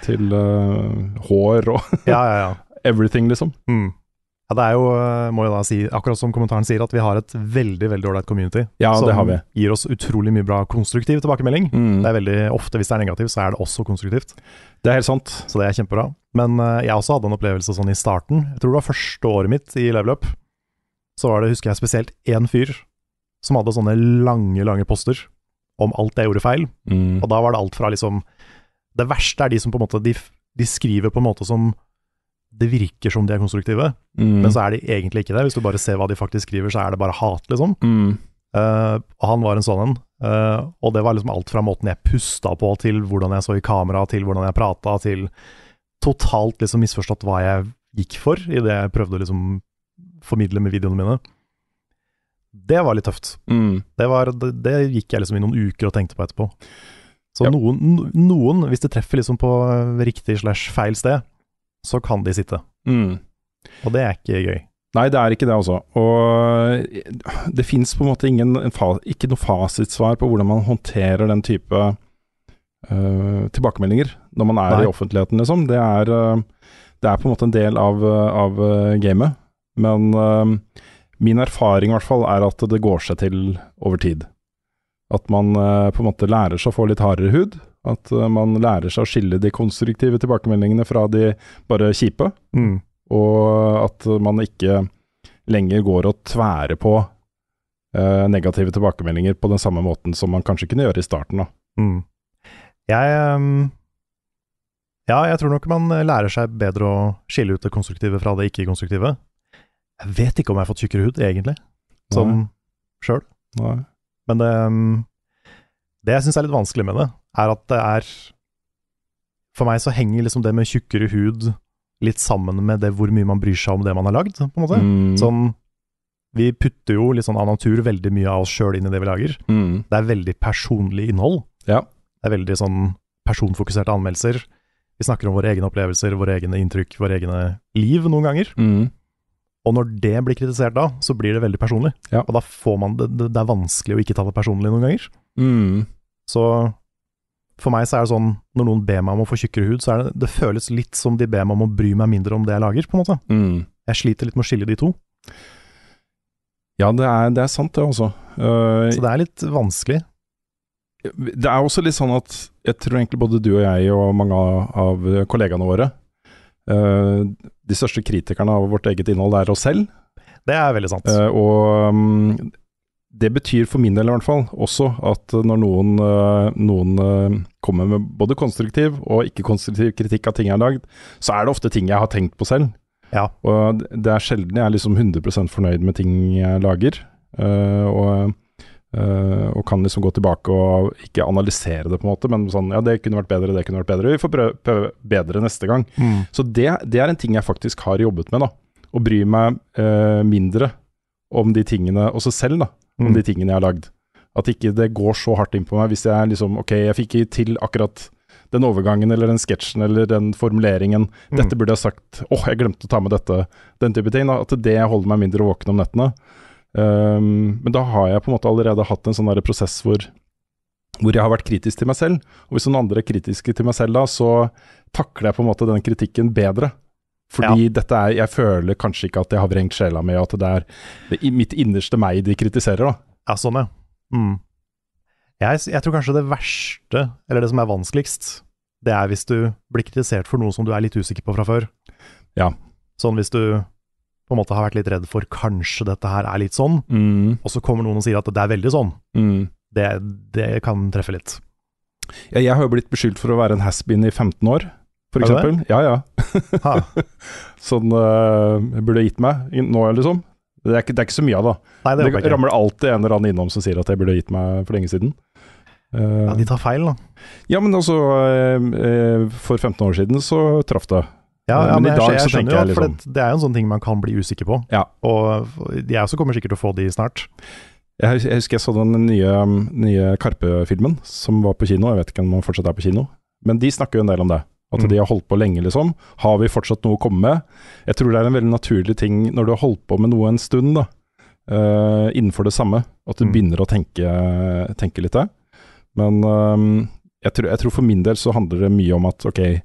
til hår og Ja, ja, ja. everything, liksom. Mm. Ja, det er jo, eh, må jeg da si, akkurat som kommentaren sier, at vi har et veldig veldig ålreit community. Ja, som det har vi. gir oss utrolig mye bra konstruktiv tilbakemelding. Mm. Det er veldig ofte, hvis det er negativt, så er det også konstruktivt. Det er helt sant. Så det er kjempebra. Men uh, jeg også hadde en opplevelse sånn i starten. Jeg tror det var første året mitt i Level Up. Så var det, husker jeg spesielt, én fyr som hadde sånne lange, lange poster om alt jeg gjorde feil. Mm. Og da var det alt fra liksom Det verste er de som på en måte De, de skriver på en måte som det virker som de er konstruktive, Mm. men så er de egentlig ikke det. Hvis du bare ser hva de faktisk skriver, så er det bare hat, liksom. Mm. Uh, og han var en sånn en. Uh, og det var liksom alt fra måten jeg pusta på, til hvordan jeg så i kamera, til hvordan jeg prata, til totalt liksom misforstått hva jeg gikk for i det jeg prøvde å liksom formidle med videoene mine. Det var litt tøft. Mm. Det, var, det, det gikk jeg liksom i noen uker og tenkte på etterpå. Så Ja. noen, noen, hvis det treffer liksom på riktig slash feil sted, så kan de sitte. Mm. Og det er ikke gøy. Nei, det er ikke det, altså. Og det fins på en måte ingen, ikke noe fasitsvar på hvordan man håndterer den type uh, tilbakemeldinger når man er Nei. i offentligheten, liksom. Det er, øh, det er på en måte en del av, øh, av gamet. Men uh, min erfaring i hvert fall er at det går seg til over tid. At man uh, på en måte lærer seg å få litt hardere hud, At eh, man lærer seg å skille de konstruktive tilbakemeldingene fra de bare kjipe. Mm. Og at man ikke lenger går og tværer på eh, negative tilbakemeldinger på den samme måten som man kanskje kunne gjøre i starten. da. Mm. Jeg um, Ja, jeg tror nok man lærer seg bedre å skille ut det konstruktive fra det ikke-konstruktive. Jeg vet ikke om jeg har fått tjukkere hud, egentlig, sånn sjøl. Men det, um, det jeg syns er litt vanskelig med det, er at det er For meg så henger liksom det med tjukkere hud litt sammen med det hvor mye man bryr seg om det man har lagd, på en måte. Mm. Sånn Vi putter jo litt sånn av natur veldig mye av oss sjøl inn i det vi lager. Mm. Det er veldig personlig innhold. Ja. Det er veldig sånn personfokuserte anmeldelser. Vi snakker om våre egne opplevelser, våre egne inntrykk, våre egne liv noen ganger. Mm. Og når det blir kritisert da, så blir det veldig personlig. Ja. Og da får man det, det, det er vanskelig å ikke ta det personlig noen ganger. Mm. Så for meg så er det sånn, når noen ber meg om å få tjukkere hud, så er det, det føles litt som de ber meg om å bry meg mindre om det jeg lager, på en måte. Mm. Jeg sliter litt med å skille de to. Ja, det er, det er sant, det også. Uh, Så det er litt vanskelig. Det er også litt sånn at jeg tror egentlig både du og jeg og mange av, kollegaene våre Uh, De største kritikerne av vårt eget innhold er oss selv. Det er veldig sant. Uh, og mm, det betyr for min del i hvert fall også at når noen, eh, noen eh, kommer med både konstruktiv og ikke-konstruktiv kritikk av ting jeg har lagd, så er det ofte ting jeg har tenkt på selv. Ja. Og det er sjelden jeg er liksom 100% fornøyd med ting jeg lager. eh, og, eh, og kan liksom gå tilbake og ikke analysere det, på en måte, men sånn Ja, det kunne vært bedre, det kunne vært bedre. Vi får prøve, prøve bedre neste gang. Mm. Så det, det er en ting jeg faktisk har jobbet med, da. Å bry meg eh, mindre om de tingene, også selv, da. Om Mm. de tingene jeg har lagd. At ikke det går så hardt inn på meg hvis jeg liksom Ok, jeg fikk ikke til akkurat den overgangen eller den sketsjen eller den formuleringen. Mm. Dette burde jeg sagt. Åh, jeg glemte å ta med dette. Den type ting. Da. At det holder meg mindre våken om nettene. Um, men da har jeg på en måte allerede hatt en sånn der prosess hvor, hvor jeg har vært kritisk til meg selv. Og hvis noen andre er kritiske til meg selv da, så takler jeg på en måte den kritikken bedre. Fordi dette er Jeg føler kanskje ikke at jeg har vrengt sjela mi, at det er det, i mitt innerste meg de kritiserer, da. Ja, sånn, ja. Mm. Jeg, jeg tror kanskje det verste, eller det som er vanskeligst, det er hvis du blir kritisert for noe som du er litt usikker på fra før. Ja. Sånn hvis du på en måte har vært litt redd for kanskje dette her er litt sånn, Mm, og så kommer noen og sier at det er veldig sånn. mm. Det, det kan treffe litt. Ja, jeg har jo blitt beskyldt for å være en has-been i 15 år, for eksempel. Ja, ja. Sånn uh, jeg burde gitt meg nå, liksom. Det er, ikke, det er ikke så mye av, da. Nei, det Det, ramler alltid en eller annen innom som sier at jeg burde gitt meg for lenge siden. Uh, Ja, de tar feil, da. ja, men altså uh, eh, For 15 år siden så traff det. Ja, Men ja, men i jeg, dag jeg så skjønner tenker jeg liksom- det, det er jo en sånn ting man kan bli usikker på. Ja. Og jeg også kommer sikkert til å få de snart. Jeg, jeg husker jeg så den nye, nye Karpe-filmen som var på kino. Jeg vet ikke om den fortsatt er på kino. Men de snakker jo en del om det. At Mm. de har holdt på lenge, liksom. Har vi fortsatt noe å komme med? Jeg tror det er en veldig naturlig ting når du har holdt på med noe en stund, da. uh, innenfor det samme. At du Mm. begynner å tenke, tenke litt der. Men eh, jeg, tror, jeg tror for min del så handler det mye om at ok,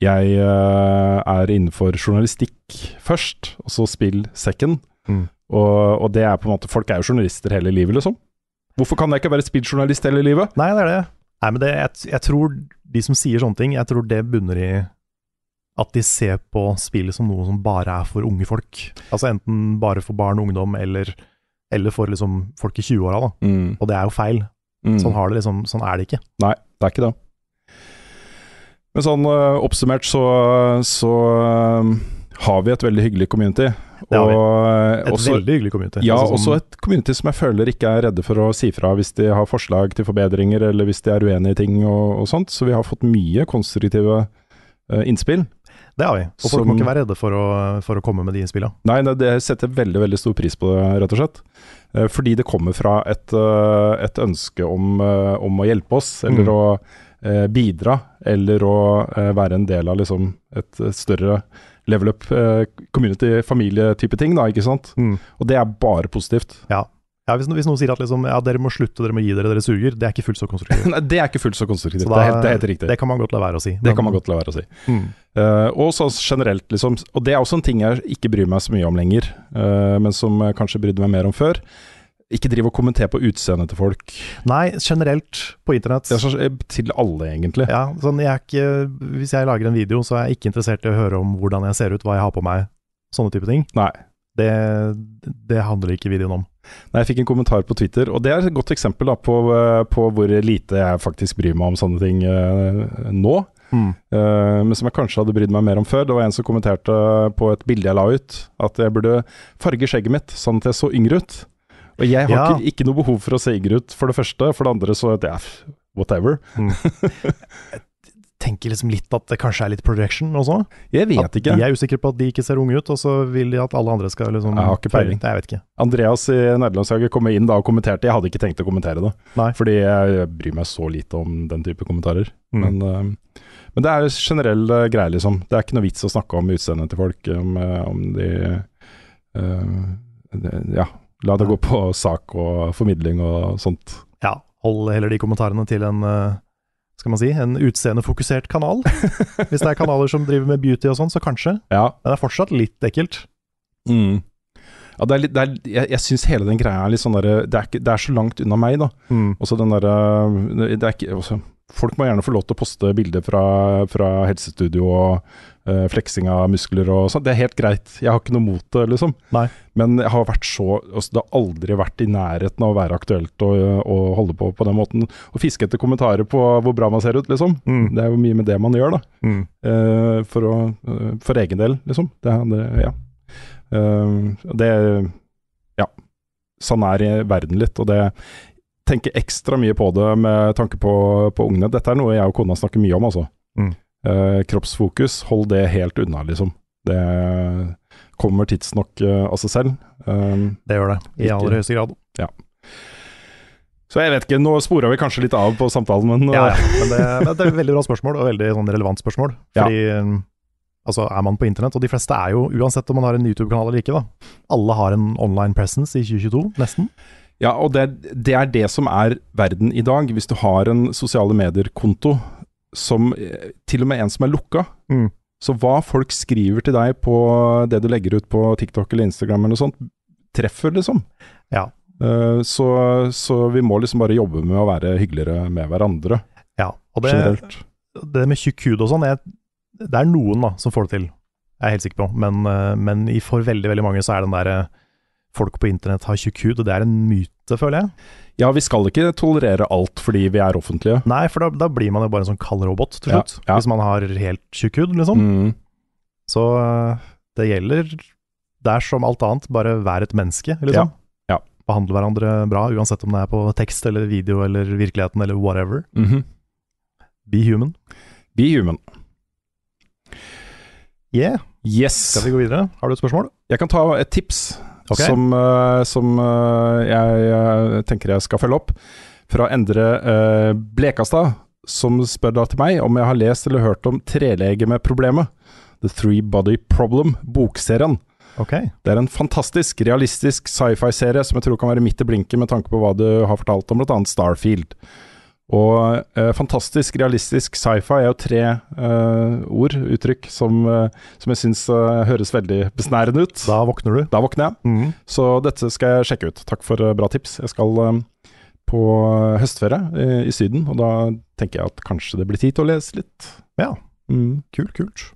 jeg uh, er innenfor journalistikk først, og så spill second. Mm. Og, og det er på en måte Folk er jo journalister hele livet, liksom. Hvorfor kan jeg ikke være spilljournalist hele livet? Nei, det er det. Nei, men det, jeg, jeg tror de som sier sånne ting, jeg tror det bunner i at de ser på spillet som noe som bare er for unge folk. Altså enten bare for barn og ungdom, eller, eller for liksom folk i 20-åra, da. Mm. Og det er jo feil. Mm. Sånn, har det liksom, sånn er det ikke. Nei, det er ikke det. Men sånn øh, oppsummert så, så øh, har vi et veldig hyggelig community. Øh, Et også- veldig hyggelig community. Ja, Altså, også et community som jeg føler ikke er redde for å si fra hvis de har forslag til forbedringer, eller hvis de er uenige i ting og, og sånt. Så vi har fått mye konstruktive uh, innspill. Det har vi. Og folk Som- må ikke være redde for å, for å komme med de innspillene. Nei, nei, det setter veldig veldig stor pris på det, rett og slett. Uh, Fordi det kommer fra et, uh, et ønske om, eh, om å hjelpe oss, eller Mm. å eh, bidra, eller å eh, være en del av liksom et eh, større level up uh, community, familietype ting, da, ikke sant. Mm. Og det er bare positivt. Ja. Ja, hvis, hvis noen sier at liksom, ja, dere må slutte, dere må gi dere, dere suger, det er ikke fullt så konstruktivt. Nei, det er ikke fullt så konstruktivt. Så det, er helt, det er helt riktig. Det kan man godt la være å si. Det kan man godt la være å si. Mm. Uh, og så generelt, liksom, og det er også en ting jeg ikke bryr meg så mye om lenger, uh, men som jeg kanskje brydde meg mer om før. Ikke driv og kommentere på utseendet til folk. Nei, generelt på internett. Er eh, til alle, egentlig. Ja, sånn jeg ikke, Hvis jeg lager en video, så er jeg ikke interessert i å høre om hvordan jeg ser ut, hva jeg har på meg, sånne type ting. Nei. Det, det handler ikke videoen om. Nei, Jeg fikk en kommentar på Twitter, og det er et godt eksempel da, på, eh, på hvor lite jeg faktisk bryr meg om sånne ting uh, nå. Mm. Uh, men som jeg kanskje hadde brydd meg mer om før. Det var en som kommenterte på et bilde jeg la ut, at jeg burde farge skjegget mitt sånn at jeg så yngre ut. Og jeg har Ja. ikke, ikke noe behov for å se yngre ut, for det første. For det andre så ja, whatever. Tenker liksom litt at det kanskje er litt projection også. Jeg vet at ikke. De er usikre på at de ikke ser unge ut, og så vil de at alle andre skal liksom Jeg har ikke peiling. Jeg vet ikke. Andreas i nederlandslaget kom inn da og kommenterte. Jeg hadde ikke tenkt å kommentere det, Nei. fordi jeg bryr meg så lite om den type kommentarer. Mm. Men, eh, men det er generell uh, greie, liksom. Det er ikke noe vits å snakke om utseendet til folk, om, eh, om de uh, det, Ja, la det gå på sak og formidling og sånt. Ja, hold heller de kommentarene til en eh, skal man si, en utseendefokusert kanal. Hvis det er kanaler som driver med beauty og sånn, så kanskje. Ja. Men det er fortsatt litt ekkelt. Mm. Ja, det er litt, det er, jeg jeg syns hele den greia er litt sånn derre det, det er så langt unna meg, da. Mm. Også den derre det er ikke også, Folk må gjerne få lov til å poste bilder fra, fra helsestudio og uh, fleksing av muskler og sånn. Det er helt greit. Jeg har ikke noe mot det, liksom. Nei. Men jeg har vært så altså, Det har aldri vært i nærheten av å være aktuelt å, å holde på på den måten. Å fiske etter kommentarer på hvor bra man ser ut, liksom. Mm. Det er jo mye med det man gjør, da. Mm. Uh, for, å, uh, for egen del, liksom. Det, det, ja. Det Ja. Sånn er verden litt, og det tenker ekstra mye på det med tanke på, på ungene. Dette er noe jeg og kona snakker mye om, altså. Mm. Eh, kroppsfokus, hold det helt unna, liksom. Det kommer tidsnok eh, av seg selv. Um, Det gjør det, i aller høyeste grad. ja. Så jeg vet ikke, nå spora vi kanskje litt av på samtalen, men Ja, eh, ja. Men det, men det er et veldig bra spørsmål, og veldig sånn relevant spørsmål. Fordi ja. altså, er man på internett, og de fleste er jo, uansett om man har en YouTube-kanal eller ikke, da. Alle har en online presence i 2022, nesten. Ja, og det, det er det som er verden i dag. Hvis du har en sosiale medier-konto som eh, til og med en som er lukka, Mm. så hva folk skriver til deg på det du legger ut på TikTok eller Instagram eller noe sånt, treffer, liksom. Ja. Eh, så, så vi må liksom bare jobbe med å være hyggeligere med hverandre, Ja, og det, generelt. det med tjukk hud og sånn, det er noen da som får det til. Jeg er helt sikker på. Men, eh, men for veldig, veldig mange så er den der eh, folk på internett har tjukk hud, og det er en myte, føler jeg. Ja, vi skal ikke tolerere alt fordi vi er offentlige. Nei, for da, da blir man jo bare en sånn kald robot til slutt. ja. Hvis man har helt tjukk hud, liksom. Mm. Så eh, det gjelder Det er som alt annet, bare vær et menneske, liksom. Ja, ja. Behandle hverandre bra, uansett om det er på tekst eller video eller virkeligheten eller whatever. Mhm. Be human. Be human. Yeah. Yes. Skal vi gå videre? Har du et spørsmål? Jeg kan ta et tips Ok. som, eh, som eh, jeg, eh, tenker jeg skal følge opp. Fra Endre eh, Blekastad, som spør da til meg om jeg har lest eller hørt om trelegemeproblemet. The Three Body Problem, bokserien. Okay. Det er en fantastisk, realistisk sci-fi-serie som jeg tror kan være midt i blinken med tanke på hva du har fortalt om bl.a. Starfield. Og eh, fantastisk, realistisk sci-fi er jo tre eh, ord, uttrykk, som, eh, som jeg syns eh, høres veldig besnærende ut. Da våkner du. Da våkner jeg. Mm. Så dette skal jeg sjekke ut. Takk for eh, bra tips. Jeg skal eh, på høstferie i, i Syden, og da tenker jeg at kanskje det blir tid til å lese litt. Ja. Mm. Kult, kult.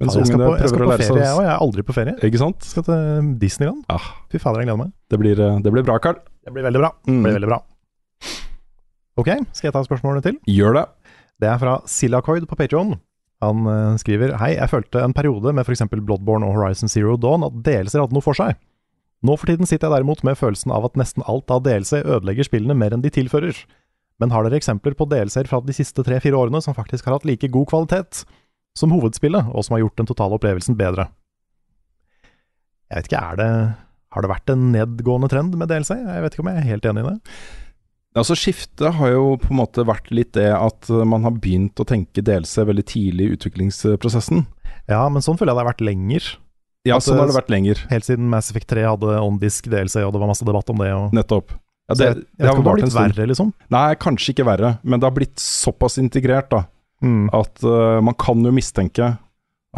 Mens Ja, jeg skal på, jeg skal på ferie, jeg òg. Jeg er aldri på ferie. Ikke sant? Jeg skal til Disneyland. Ah, Fy fader, jeg gleder meg. det, blir, det blir bra, Carl. Det blir veldig bra. Det Mm. blir veldig bra. Ok, skal jeg ta spørsmålet til? Gjør det. Det er fra Silacoid på Patreon. Han eh, skriver Hei, jeg følte en periode med f.eks. Bloodborne og Horizon Zero Dawn at DLC hadde noe for seg. Nå for tiden sitter jeg derimot med følelsen av at nesten alt av DLC ødelegger spillene mer enn de tilfører. Men har dere eksempler på DLC-er fra de siste tre-fire årene som faktisk har hatt like god kvalitet som hovedspillet, og som har gjort den totale opplevelsen bedre? Jeg vet ikke, er det Har det vært en nedgående trend med DLC? Jeg vet ikke om jeg er helt enig i det. Altså Skiftet har jo på en måte vært litt det at eh, man har begynt å tenke DLC veldig tidlig i utviklingsprosessen. Ja, men sånn føler jeg det har vært lenger. Ja, At, sånn har det vært lenger. Helt siden Mass Effect 3 hadde on-disk DLC, og det var masse debatt om det. Og... Nettopp. Ja, det, jeg, jeg det har vært blitt verre, liksom. Nei, kanskje ikke verre, men det har blitt såpass integrert da, Mm. at uh, man kan jo mistenke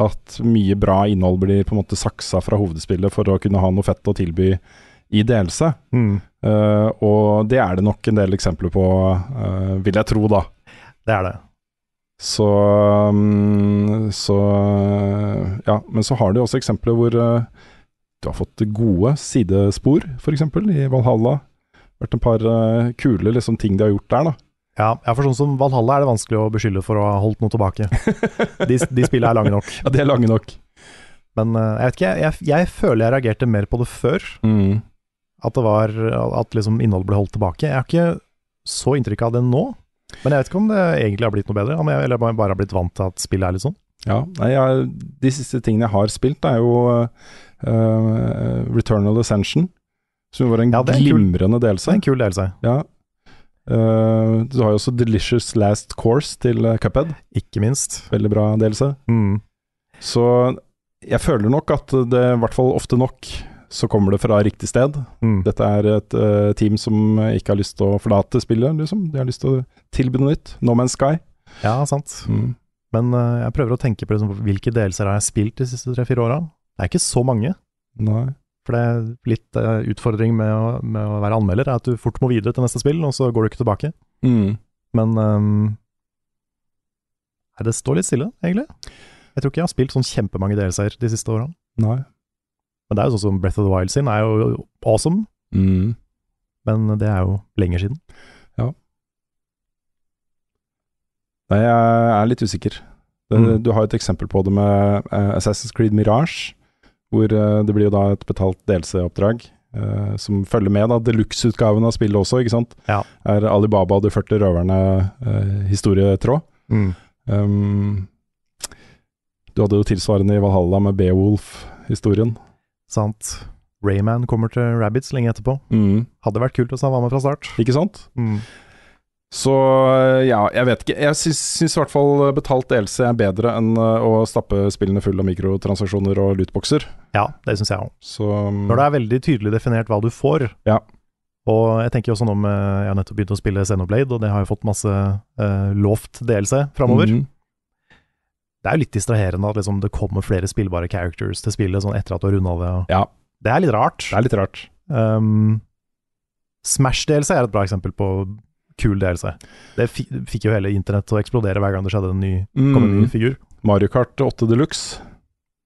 at mye bra innhold blir på en måte saksa fra hovedspillet for å kunne ha noe fett å tilby i DLC. Mm. Uh, og det er det nok en del eksempler på, uh, vil jeg tro, da. Det er det. Så, um, så Ja, men så har de også eksempler hvor uh, du har fått gode sidespor, f.eks. i Valhalla. Vært en par kule liksom, ting de har gjort der, da. Ja, for sånn som Valhalla er det vanskelig å beskylde for å ha holdt noe tilbake. De, de spillene er lange nok. Ja, de er lange nok. Men jeg vet ikke, jeg, jeg, jeg føler jeg reagerte mer på det før. Mm. At det var At liksom innholdet ble holdt tilbake. Jeg har ikke så inntrykk av det nå. Men jeg vet ikke om det egentlig har blitt noe bedre, eller om jeg, bare har blitt vant til at spillet er litt sånn. Ja, jeg, De siste tingene jeg har spilt, er jo eh, Returnal Ascension. Som var en Ja, kul- glimrende delelse. er en kul delse. Ja. Uh, du har jo også Delicious Last Course til eh, Cuphead. Ikke minst. Veldig bra delse. Mm. Så jeg føler nok at det i hvert fall ofte nok så kommer det fra riktig sted. Mm. Dette er et uh, team som ikke har lyst til å forlate spillet, liksom. De har lyst til å tilby noe nytt. No Man's Sky. Ja, sant. Mm. Men uh, jeg prøver å tenke på liksom, hvilke delelser har jeg spilt de siste tre-fire åra. Det er ikke så mange. Nei. For det er litt uh, utfordring med å, med å være anmelder, er at du fort må videre til neste spill, og så går du ikke tilbake. Mm. Men um, det står litt stille, egentlig. Jeg tror ikke jeg har spilt sånn kjempemange delelser de siste åra. Nei. Men det er jo sånn som Breath of the Wild sin er jo awesome, Mm. men det er jo lenger siden. Nei, jeg er litt usikker. Det, Mm. Du har et eksempel på det med eh, Assassin's Creed Mirage, hvor eh, det blir jo da et betalt delseoppdrag Uh, som følger med. da, Deluxe-utgaven av spillet også, ikke sant. Ja. Er Alibaba og de 40 røverne uh, historietråd. Mm. Um, du hadde jo tilsvarende i Valhalla med Beowulf-historien. Sant. Rayman kommer til Rabbids lenge etterpå. Mm. Hadde vært kult hvis han var med fra start. Ikke sant? Mm. Så ja, jeg vet ikke. Jeg syns, i hvert fall betalt DLC er bedre enn eh, å stappe spillene full av mikrotransaksjoner og lootboxer. Ja, det syns jeg òg. Um, Når det er veldig tydelig definert hva du får. Ja. Og jeg tenker også nå med Jeg har nettopp begynt å spille Xenoblade, og det har jo fått masse eh, lovt DLC framover. mhm. Det er jo litt distraherende at liksom, det kommer flere spillbare characters til spillet sånn etter at du har runda det. Ja, det er litt rart. det er litt rart. Um, Smash-delelse er et bra eksempel på kul delelse. Det fikk jo hele internett til å eksplodere hver gang det skjedde en ny, kom en ny Mm. figur. Mario Kart 8 Deluxe.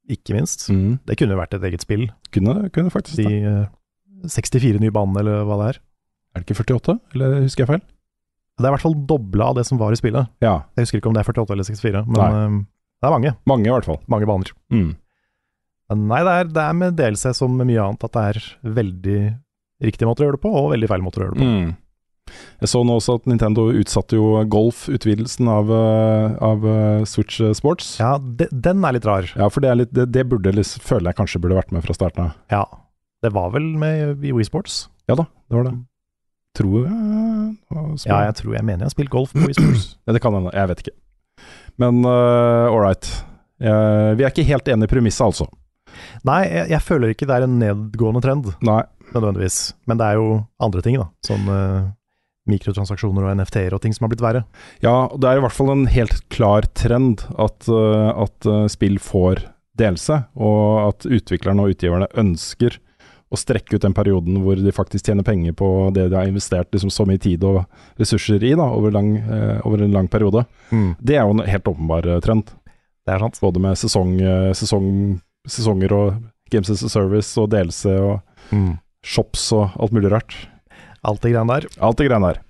Ikke minst. Mm. Det kunne jo vært et eget spill. Kunne, kunne faktisk De eh, 64 nye banene, eller hva det er. Er det ikke 48, eller husker jeg feil? Det er i hvert fall dobla av det som var i spillet. Ja, Jeg husker ikke om det er 48 eller 64, men Nei. Det er mange. mange i hvert fall. Mange baner. Mm. Men nei, det er, det er med DLC som med mye annet at det er veldig riktig måte å gjøre det på, og veldig feil måte å gjøre det på. Mm. Jeg så nå også at Nintendo utsatte jo golf-utvidelsen av, eh, av eh, Switch eh, Sports. Ja, de, den er litt rar. Ja, for det, er litt, det, det burde føler jeg kanskje burde vært med fra starten av. Ja. Det var vel med i Wii Sports? Ja da, det var det. Tror jeg Ja, jeg tror jeg mener jeg har spilt golf på Wii Sports. Ja, det kan hende. Jeg vet ikke. Men uh, all right. Vi er ikke helt enige i premisset, altså. Nei, jeg, jeg føler ikke det er en nedgående trend, Nei. nødvendigvis. Men det er jo andre ting, da. Sånn uh, mikrotransaksjoner og NFT-er og ting som har blitt verre. Ja, det er i hvert fall en helt klar trend at, uh, at uh, spill får delelse, og at utviklerne og utgiverne ønsker å strekke ut den perioden hvor de faktisk tjener penger på det de har investert liksom, så mye tid og ressurser i da, over, lang, eh, over en lang periode. Det er jo en helt åpenbar eh, trend. Det er sant. Både med sesong, eh, sesong, sesonger og Games as a Service og delelse og Mm. shops og alt mulig rart. Alt det greiene der. Alt det greiene der.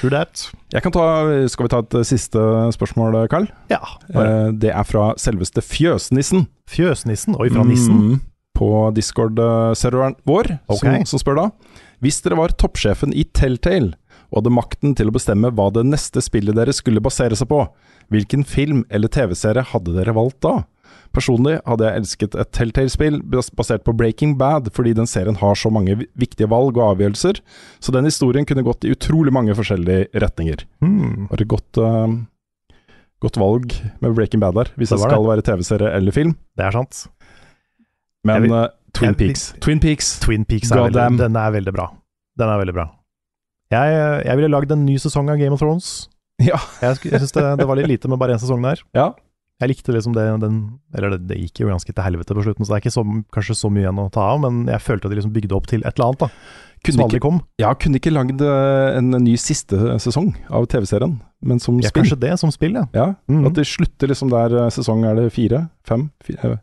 True that. Jeg kan ta, Skal vi ta et eh, siste spørsmål, Carl? Ja. Eh, det er fra selveste Fjøsnissen. Fjøsnissen. Oi, fra nissen. Mm, på Discord-serveren vår, okay. som, som spør da. Hvis dere var toppsjefen i Telltale og hadde makten til å bestemme hva det neste spillet dere skulle basere seg på, hvilken film eller TV-serie hadde dere valgt da? Personlig hadde jeg elsket et Telltale-spill basert på Breaking Bad, fordi den serien har så mange viktige valg og avgjørelser, så den historien kunne gått i utrolig mange forskjellige retninger. Hmm. Var det godt, uh, godt valg med Breaking Bad der, hvis Det det, skal være TV-serie eller film. Det er sant. Men vil- uh, Twin vil- Peaks. Twin Peaks. Twin Peaks er veldig, den er veldig bra. Den er veldig bra. Jeg, jeg ville lagd en ny sesong av Game of Thrones. Ja. Jeg, jeg syns det, det var litt lite med bare én sesong der. Ja. Jeg likte liksom det den, Eller det, det gikk jo ganske til helvete på slutten, så det er ikke så, kanskje så mye igjen å ta av, men jeg følte at de liksom bygde opp til et eller annet, da. Kunne ikke, ja, kunne ikke lagd eh, en ny siste sesong av TV-serien, men som Ja, spill. kanskje det som spill, ja. Ja, Mhm. At det slutter liksom der eh, sesong er det fire? Fem? Fire,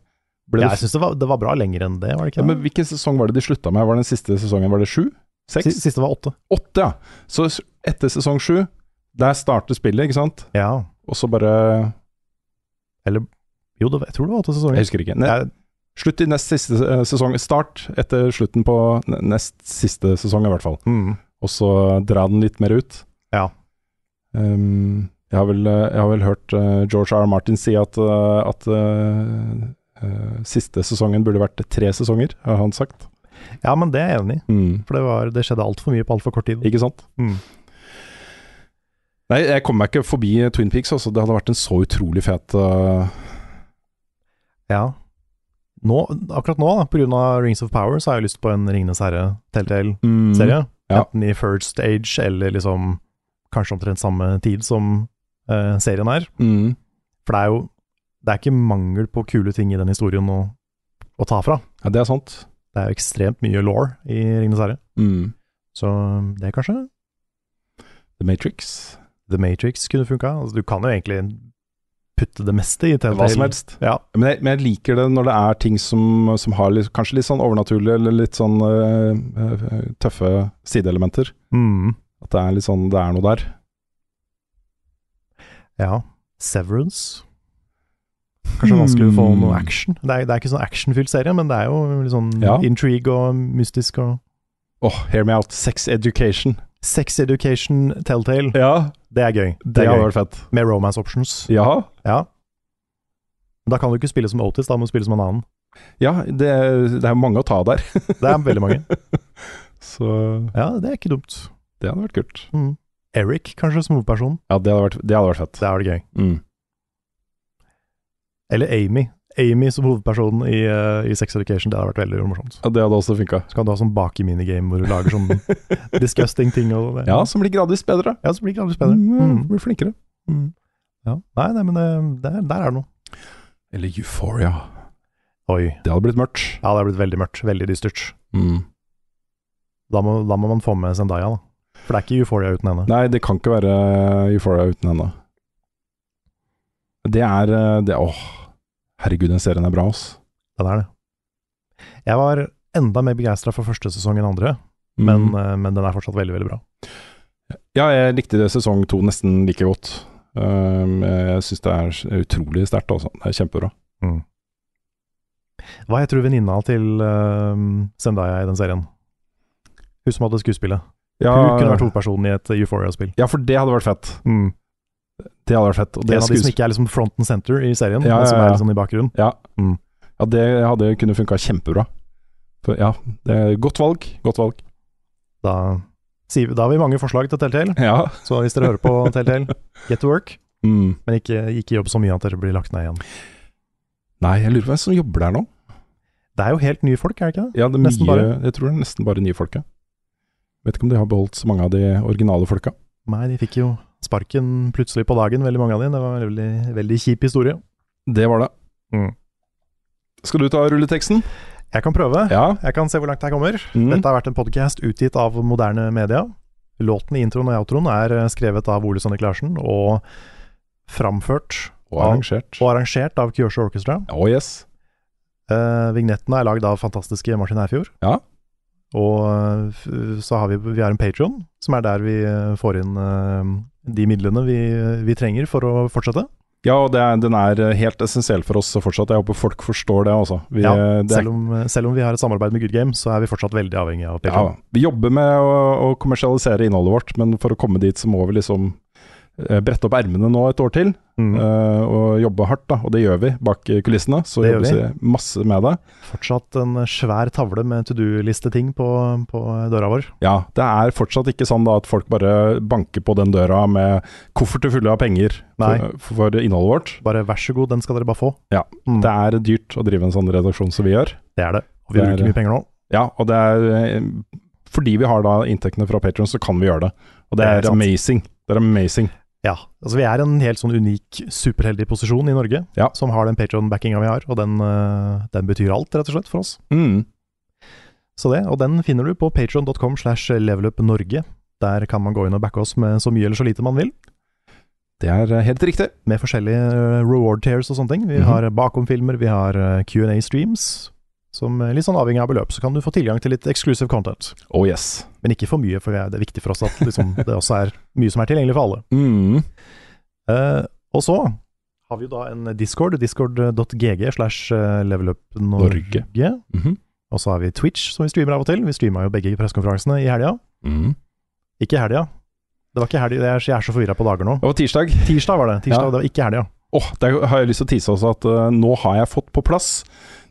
ble ja jeg syns det, var- det var bra lenger enn det, var det ja, ikke men hvilken sesong var det de slutta med? Var det den siste sesongen var det sju? Seks? Siste var åtte. Åtte, ja. Så etter sesong sju, der starter spillet, ikke sant? Ja. Og så bare Jo, det, jeg tror det var åtte sesonger. Jeg husker ikke. Ne Jeg- slutt i nest siste eh, sesong. Start etter slutten på ne- nest siste sesong, i hvert fall. Mm. Og så dra den litt mer ut. Ja. Um, jeg, har vel, eh, jeg har vel hørt eh, George R. R. Martin si at, at siste sesongen burde vært tre sesonger, har han sagt. ja, men det er jeg enig i. Mm. For det, var, det skjedde altfor mye på altfor kort tid. Ikke sant? Mm. Nei, jeg kommer meg ikke forbi Twin Peaks. Altså. Det hadde vært en så utrolig fet uh... Ja. Nå, akkurat nå, da, av Rings of Power, så har jeg lyst på en Ringenes herre-Telltale-serie. mm, Ja. Enten i first age, eller liksom kanskje omtrent samme tid som uh, serien er. mm. For det er jo Det er ikke mangel på kule ting i den historien å, å ta fra. Ja, det er sant. Det er jo ekstremt mye law i Ringenes herre. Mm. Så det kanskje The Matrix. The Matrix kunne funka. Altså, du kan jo egentlig putte det meste i Telltale. Hva som helst. Ja. Men jeg, men jeg liker det når det er ting som, som har litt, kanskje litt sånn overnaturlige eller litt sånn øh, tøffe sideelementer. Mm. At det er litt sånn Det er noe der. ja. Severance. Kanskje vanskelig å få noe action. Det er, det er ikke sånn actionfylt serie, men det er jo litt sånn Ja. intrigue og mystisk og Åh, hear me out. Sex education. Sex education, Telltale. Ja, Det er gøy. det, er hadde gøy. vært fett. Med romance options. Ja, Ja. Da kan du ikke spille som Otis, da må du spille som en annen. ja det, det er mange å ta der. Det er veldig mange. Så Ja, det er ikke dumt. det hadde vært kult. Mm. Eric, kanskje, som hovedperson. Ja, det hadde vært, det hadde vært fett. Det hadde vært gøy. Mm. Eller Amy. Amy som hovedperson i, uh, i Sex Education. Det hadde vært veldig morsomt. Ja, det hadde også funka. Så kan du ha sånn baki-minigame hvor du lager sånn disgusting ting. Og det. Ja, som blir gradvis bedre. ja, som blir gradvis bedre. Mm, Mm. Blir flinkere. Ja. Nei, nei, men det, der, der er det noe. Eller Euphoria. Oi. Det hadde blitt mørkt. Ja, det hadde blitt veldig mørkt. Veldig dystert. Mm. Da må, da må man få med Zendaya, da. For det er ikke Euphoria uten henne. Nei, det kan ikke være Euphoria uten henne. Det er eh, det, Åh, herregud, den serien er bra, ass. Den er det. Jeg var enda mer begeistra for første sesong enn andre, men, Mm. eh, men den er fortsatt veldig, veldig bra. Ja, jeg likte det sesong to nesten like godt. Um, jeg syns det er utrolig sterkt, altså. Det er kjempebra. Hva heter du venninna til uh, Zendaya i den serien? Hun som hadde skuespillet. Ja, Hun kunne vært hovedpersonen i et Euphoria-spill. ja, for det hadde vært fett. Mm. Det hadde vært fett. Og det en av de som ikke er liksom front and center i serien, Ja, men som er liksom i bakgrunnen. Ja. Mm. ja, det hadde kunne funka kjempebra. For, ja, det godt valg. Godt valg. Da, da har vi mange forslag til Telltale, Ja. så hvis dere hører på Telltale, get to work. Mm. Men ikke, ikke jobb så mye at dere blir lagt ned igjen. Nei, jeg lurer på hvem som jobber der nå. Det er jo helt nye folk, er det ikke det? Ja, det er Nesten mye, bare. Jeg tror det er nesten bare nye folka. Vet ikke om de har beholdt så mange av de originale folka. Nei, de fikk jo sparken plutselig på dagen, veldig mange av dem. Det var en veldig, veldig kjip historie. Det var det. Mm. Skal du ta rulleteksten? Jeg kan prøve. Ja. Jeg kan se hvor langt jeg kommer. Mm. Dette har vært en podcast utgitt av moderne media. Låten i introen og outroen er eh, skrevet av Ole Sannik Larsen og framført Og av- arrangert. og arrangert av Kyosho Orchestra. Oh yes. Uh, vignettene er lagd av fantastiske Martin Herfjord. Ja. Og eh, så har vi, vi har en Patrion, som er der vi eh, får inn eh, de midlene vi, vi trenger for å fortsette. Ja, og det er, den er helt essensiell for oss fortsatt. Jeg håper folk forstår det, Også. Vi, Ja, det er- selv, om, eh, selv om vi har et samarbeid med Good Game, så er vi fortsatt veldig avhengig av ja, vi jobber med å, å kommersialisere innholdet vårt, men for å komme dit så må vi liksom eh, brette opp ermene nå et år til. Mm. uh, og jobbe hardt, da. Og det gjør vi bak kulissene. Så Det jobbes vi masse med det. Fortsatt en svær tavle med to do-liste-ting på, på døra vår. Ja, det er fortsatt ikke sånn da at folk bare banker på den døra med kofferter fulle av penger for, for innholdet vårt. Bare vær så god, den skal dere bare få. Ja, Mm. Det er dyrt å drive en sånn redaksjon som vi gjør. Det er det. Og vi Det er- bruker mye penger nå. Ja, og det er eh, Fordi vi har da inntektene fra Patron, så kan vi gjøre det. Og det, Det er er amazing. Det er amazing. Ja, altså vi er i en helt sånn unik, superheldig posisjon i Norge, Ja. som har den Patron-backinga vi har, og den, eh, den betyr alt, rett og slett, for oss. Mm. Så det, og den finner du på patron.com slash levelupnorge. Der kan man gå inn og backe oss med så mye eller så lite man vil, Det er eh, helt riktig. med forskjellige eh, reward tears og sånne ting. Vi Mhm. har bakomfilmer, vi har eh, Q&A-streams, som eh, litt sånn avhengig av beløp, så kan du få tilgang til litt exclusive content. Oh yes. Men ikke for mye, for det er viktig for oss at liksom, det også er mye som er tilgjengelig for alle. Mm. Uh, og så har vi jo da en Discord, discord.gg slash levelupnorge. levelupnorge. -hmm. Og så har vi Twitch, som vi streamer av og til. Vi streama jo begge pressekonferansene i helga. Mm. Ikke i helga. Det var ikke helga, jeg er så forvirra på dager nå. Det var tirsdag. Tirsdag var det. Tirsdag, Ja. Det var ikke helga. Åh, der har jeg lyst til å tise også at uh, nå har jeg fått på plass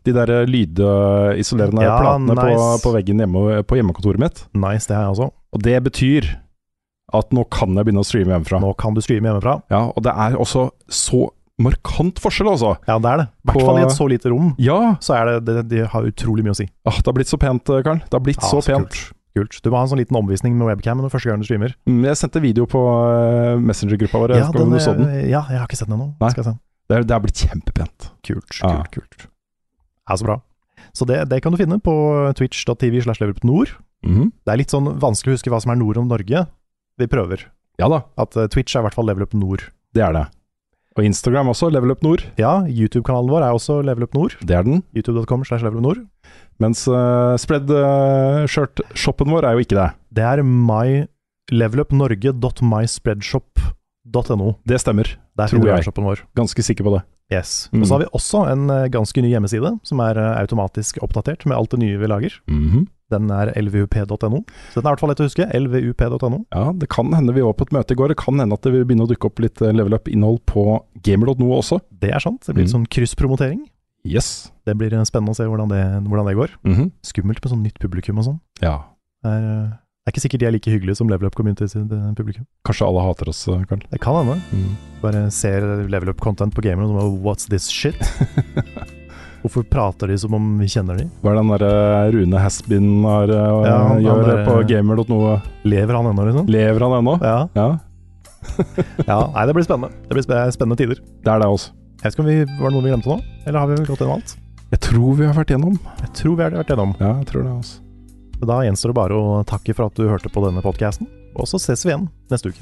de der eh, lydisolerende Ja, platene på, nice. på veggen hjemme, på hjemmekontoret mitt. Nice, det har jeg også. Og det betyr at nå kan jeg begynne å streame hjemmefra. Nå kan du streame hjemmefra. Ja, og det er også så markant forskjell, altså. Ja, det er det. I hvert fall i et så lite rom. Ja. Så er det, det De har utrolig mye å si. Ah, det har blitt så pent, eh, Karl. Det har blitt Ja, så så pent. kult. Kult. Du må ha en sånn liten omvisning med webcam når første gang du streamer. Mm, Jeg sendte video på eh, Messenger-gruppa vår. Ja, den, den. eh, ja, jeg har ikke sett den ennå. Se. Det, er, blitt kjempepent. Kult, Ja. kult, kult. Ja, så bra. Så det, det kan du finne på twitch.tv slash levelupnord. Mhm. Det er litt sånn vanskelig å huske hva som er nord om Norge. Vi prøver. Ja da, At eh, Twitch er i hvert fall Level Up Nord. det er det. Og Instagram også, Level Up Nord. Ja, YouTube-kanalen vår er også Level Up Nord. Det er den. YouTube.com slash Level Up Nord. Mens uh, spread-shirt-shoppen vår er jo ikke det. Det er my levelupnorge.myspreadshop.no. Det stemmer. Der Tror jeg. vår. Ganske sikker på det. Yes. Mm. Og så har vi også en eh, ganske ny hjemmeside, som er automatisk oppdatert med alt det nye vi lager. Mhm. Den er lvup.no. Så den er i hvert fall lett å huske. lvup.no. Ja, det kan hende vi var på et møte i går. Det kan hende at det vil begynne å dukke opp litt eh, level up-innhold på gamer.no også. Det er sant. Det blir litt Mm. sånn krysspromotering. Yes. Det blir eh, spennende å se hvordan det, hvordan det går. Mhm. Skummelt med sånn nytt publikum og sånn. Ja. Det er, eh, det er ikke sikkert de er like hyggelige som Level Up Community sitt publikum. Kanskje alle hater oss, Karl. Det kan hende. Mm. Bare ser Level Up Content på gameren og sånn What's this shit? Hvorfor prater de som om vi kjenner de? Hva er den derre Rune Hasbin har, eh, Ja, han- gjør han der- på gamer.no? Lever han ennå, liksom? Lever han ennå? Ja. Ja, ja. Nei, det blir spennende. Det blir spennende tider. det er det også. Jeg vet ikke om vi, Var det noe vi glemte nå? Eller har vi gått gjennom alt? Jeg tror vi har vært gjennom. Jeg tror vi har vært gjennom. Ja, jeg tror det også. Da gjenstår det bare å takke for at du hørte på denne podkasten, og så ses vi igjen neste uke.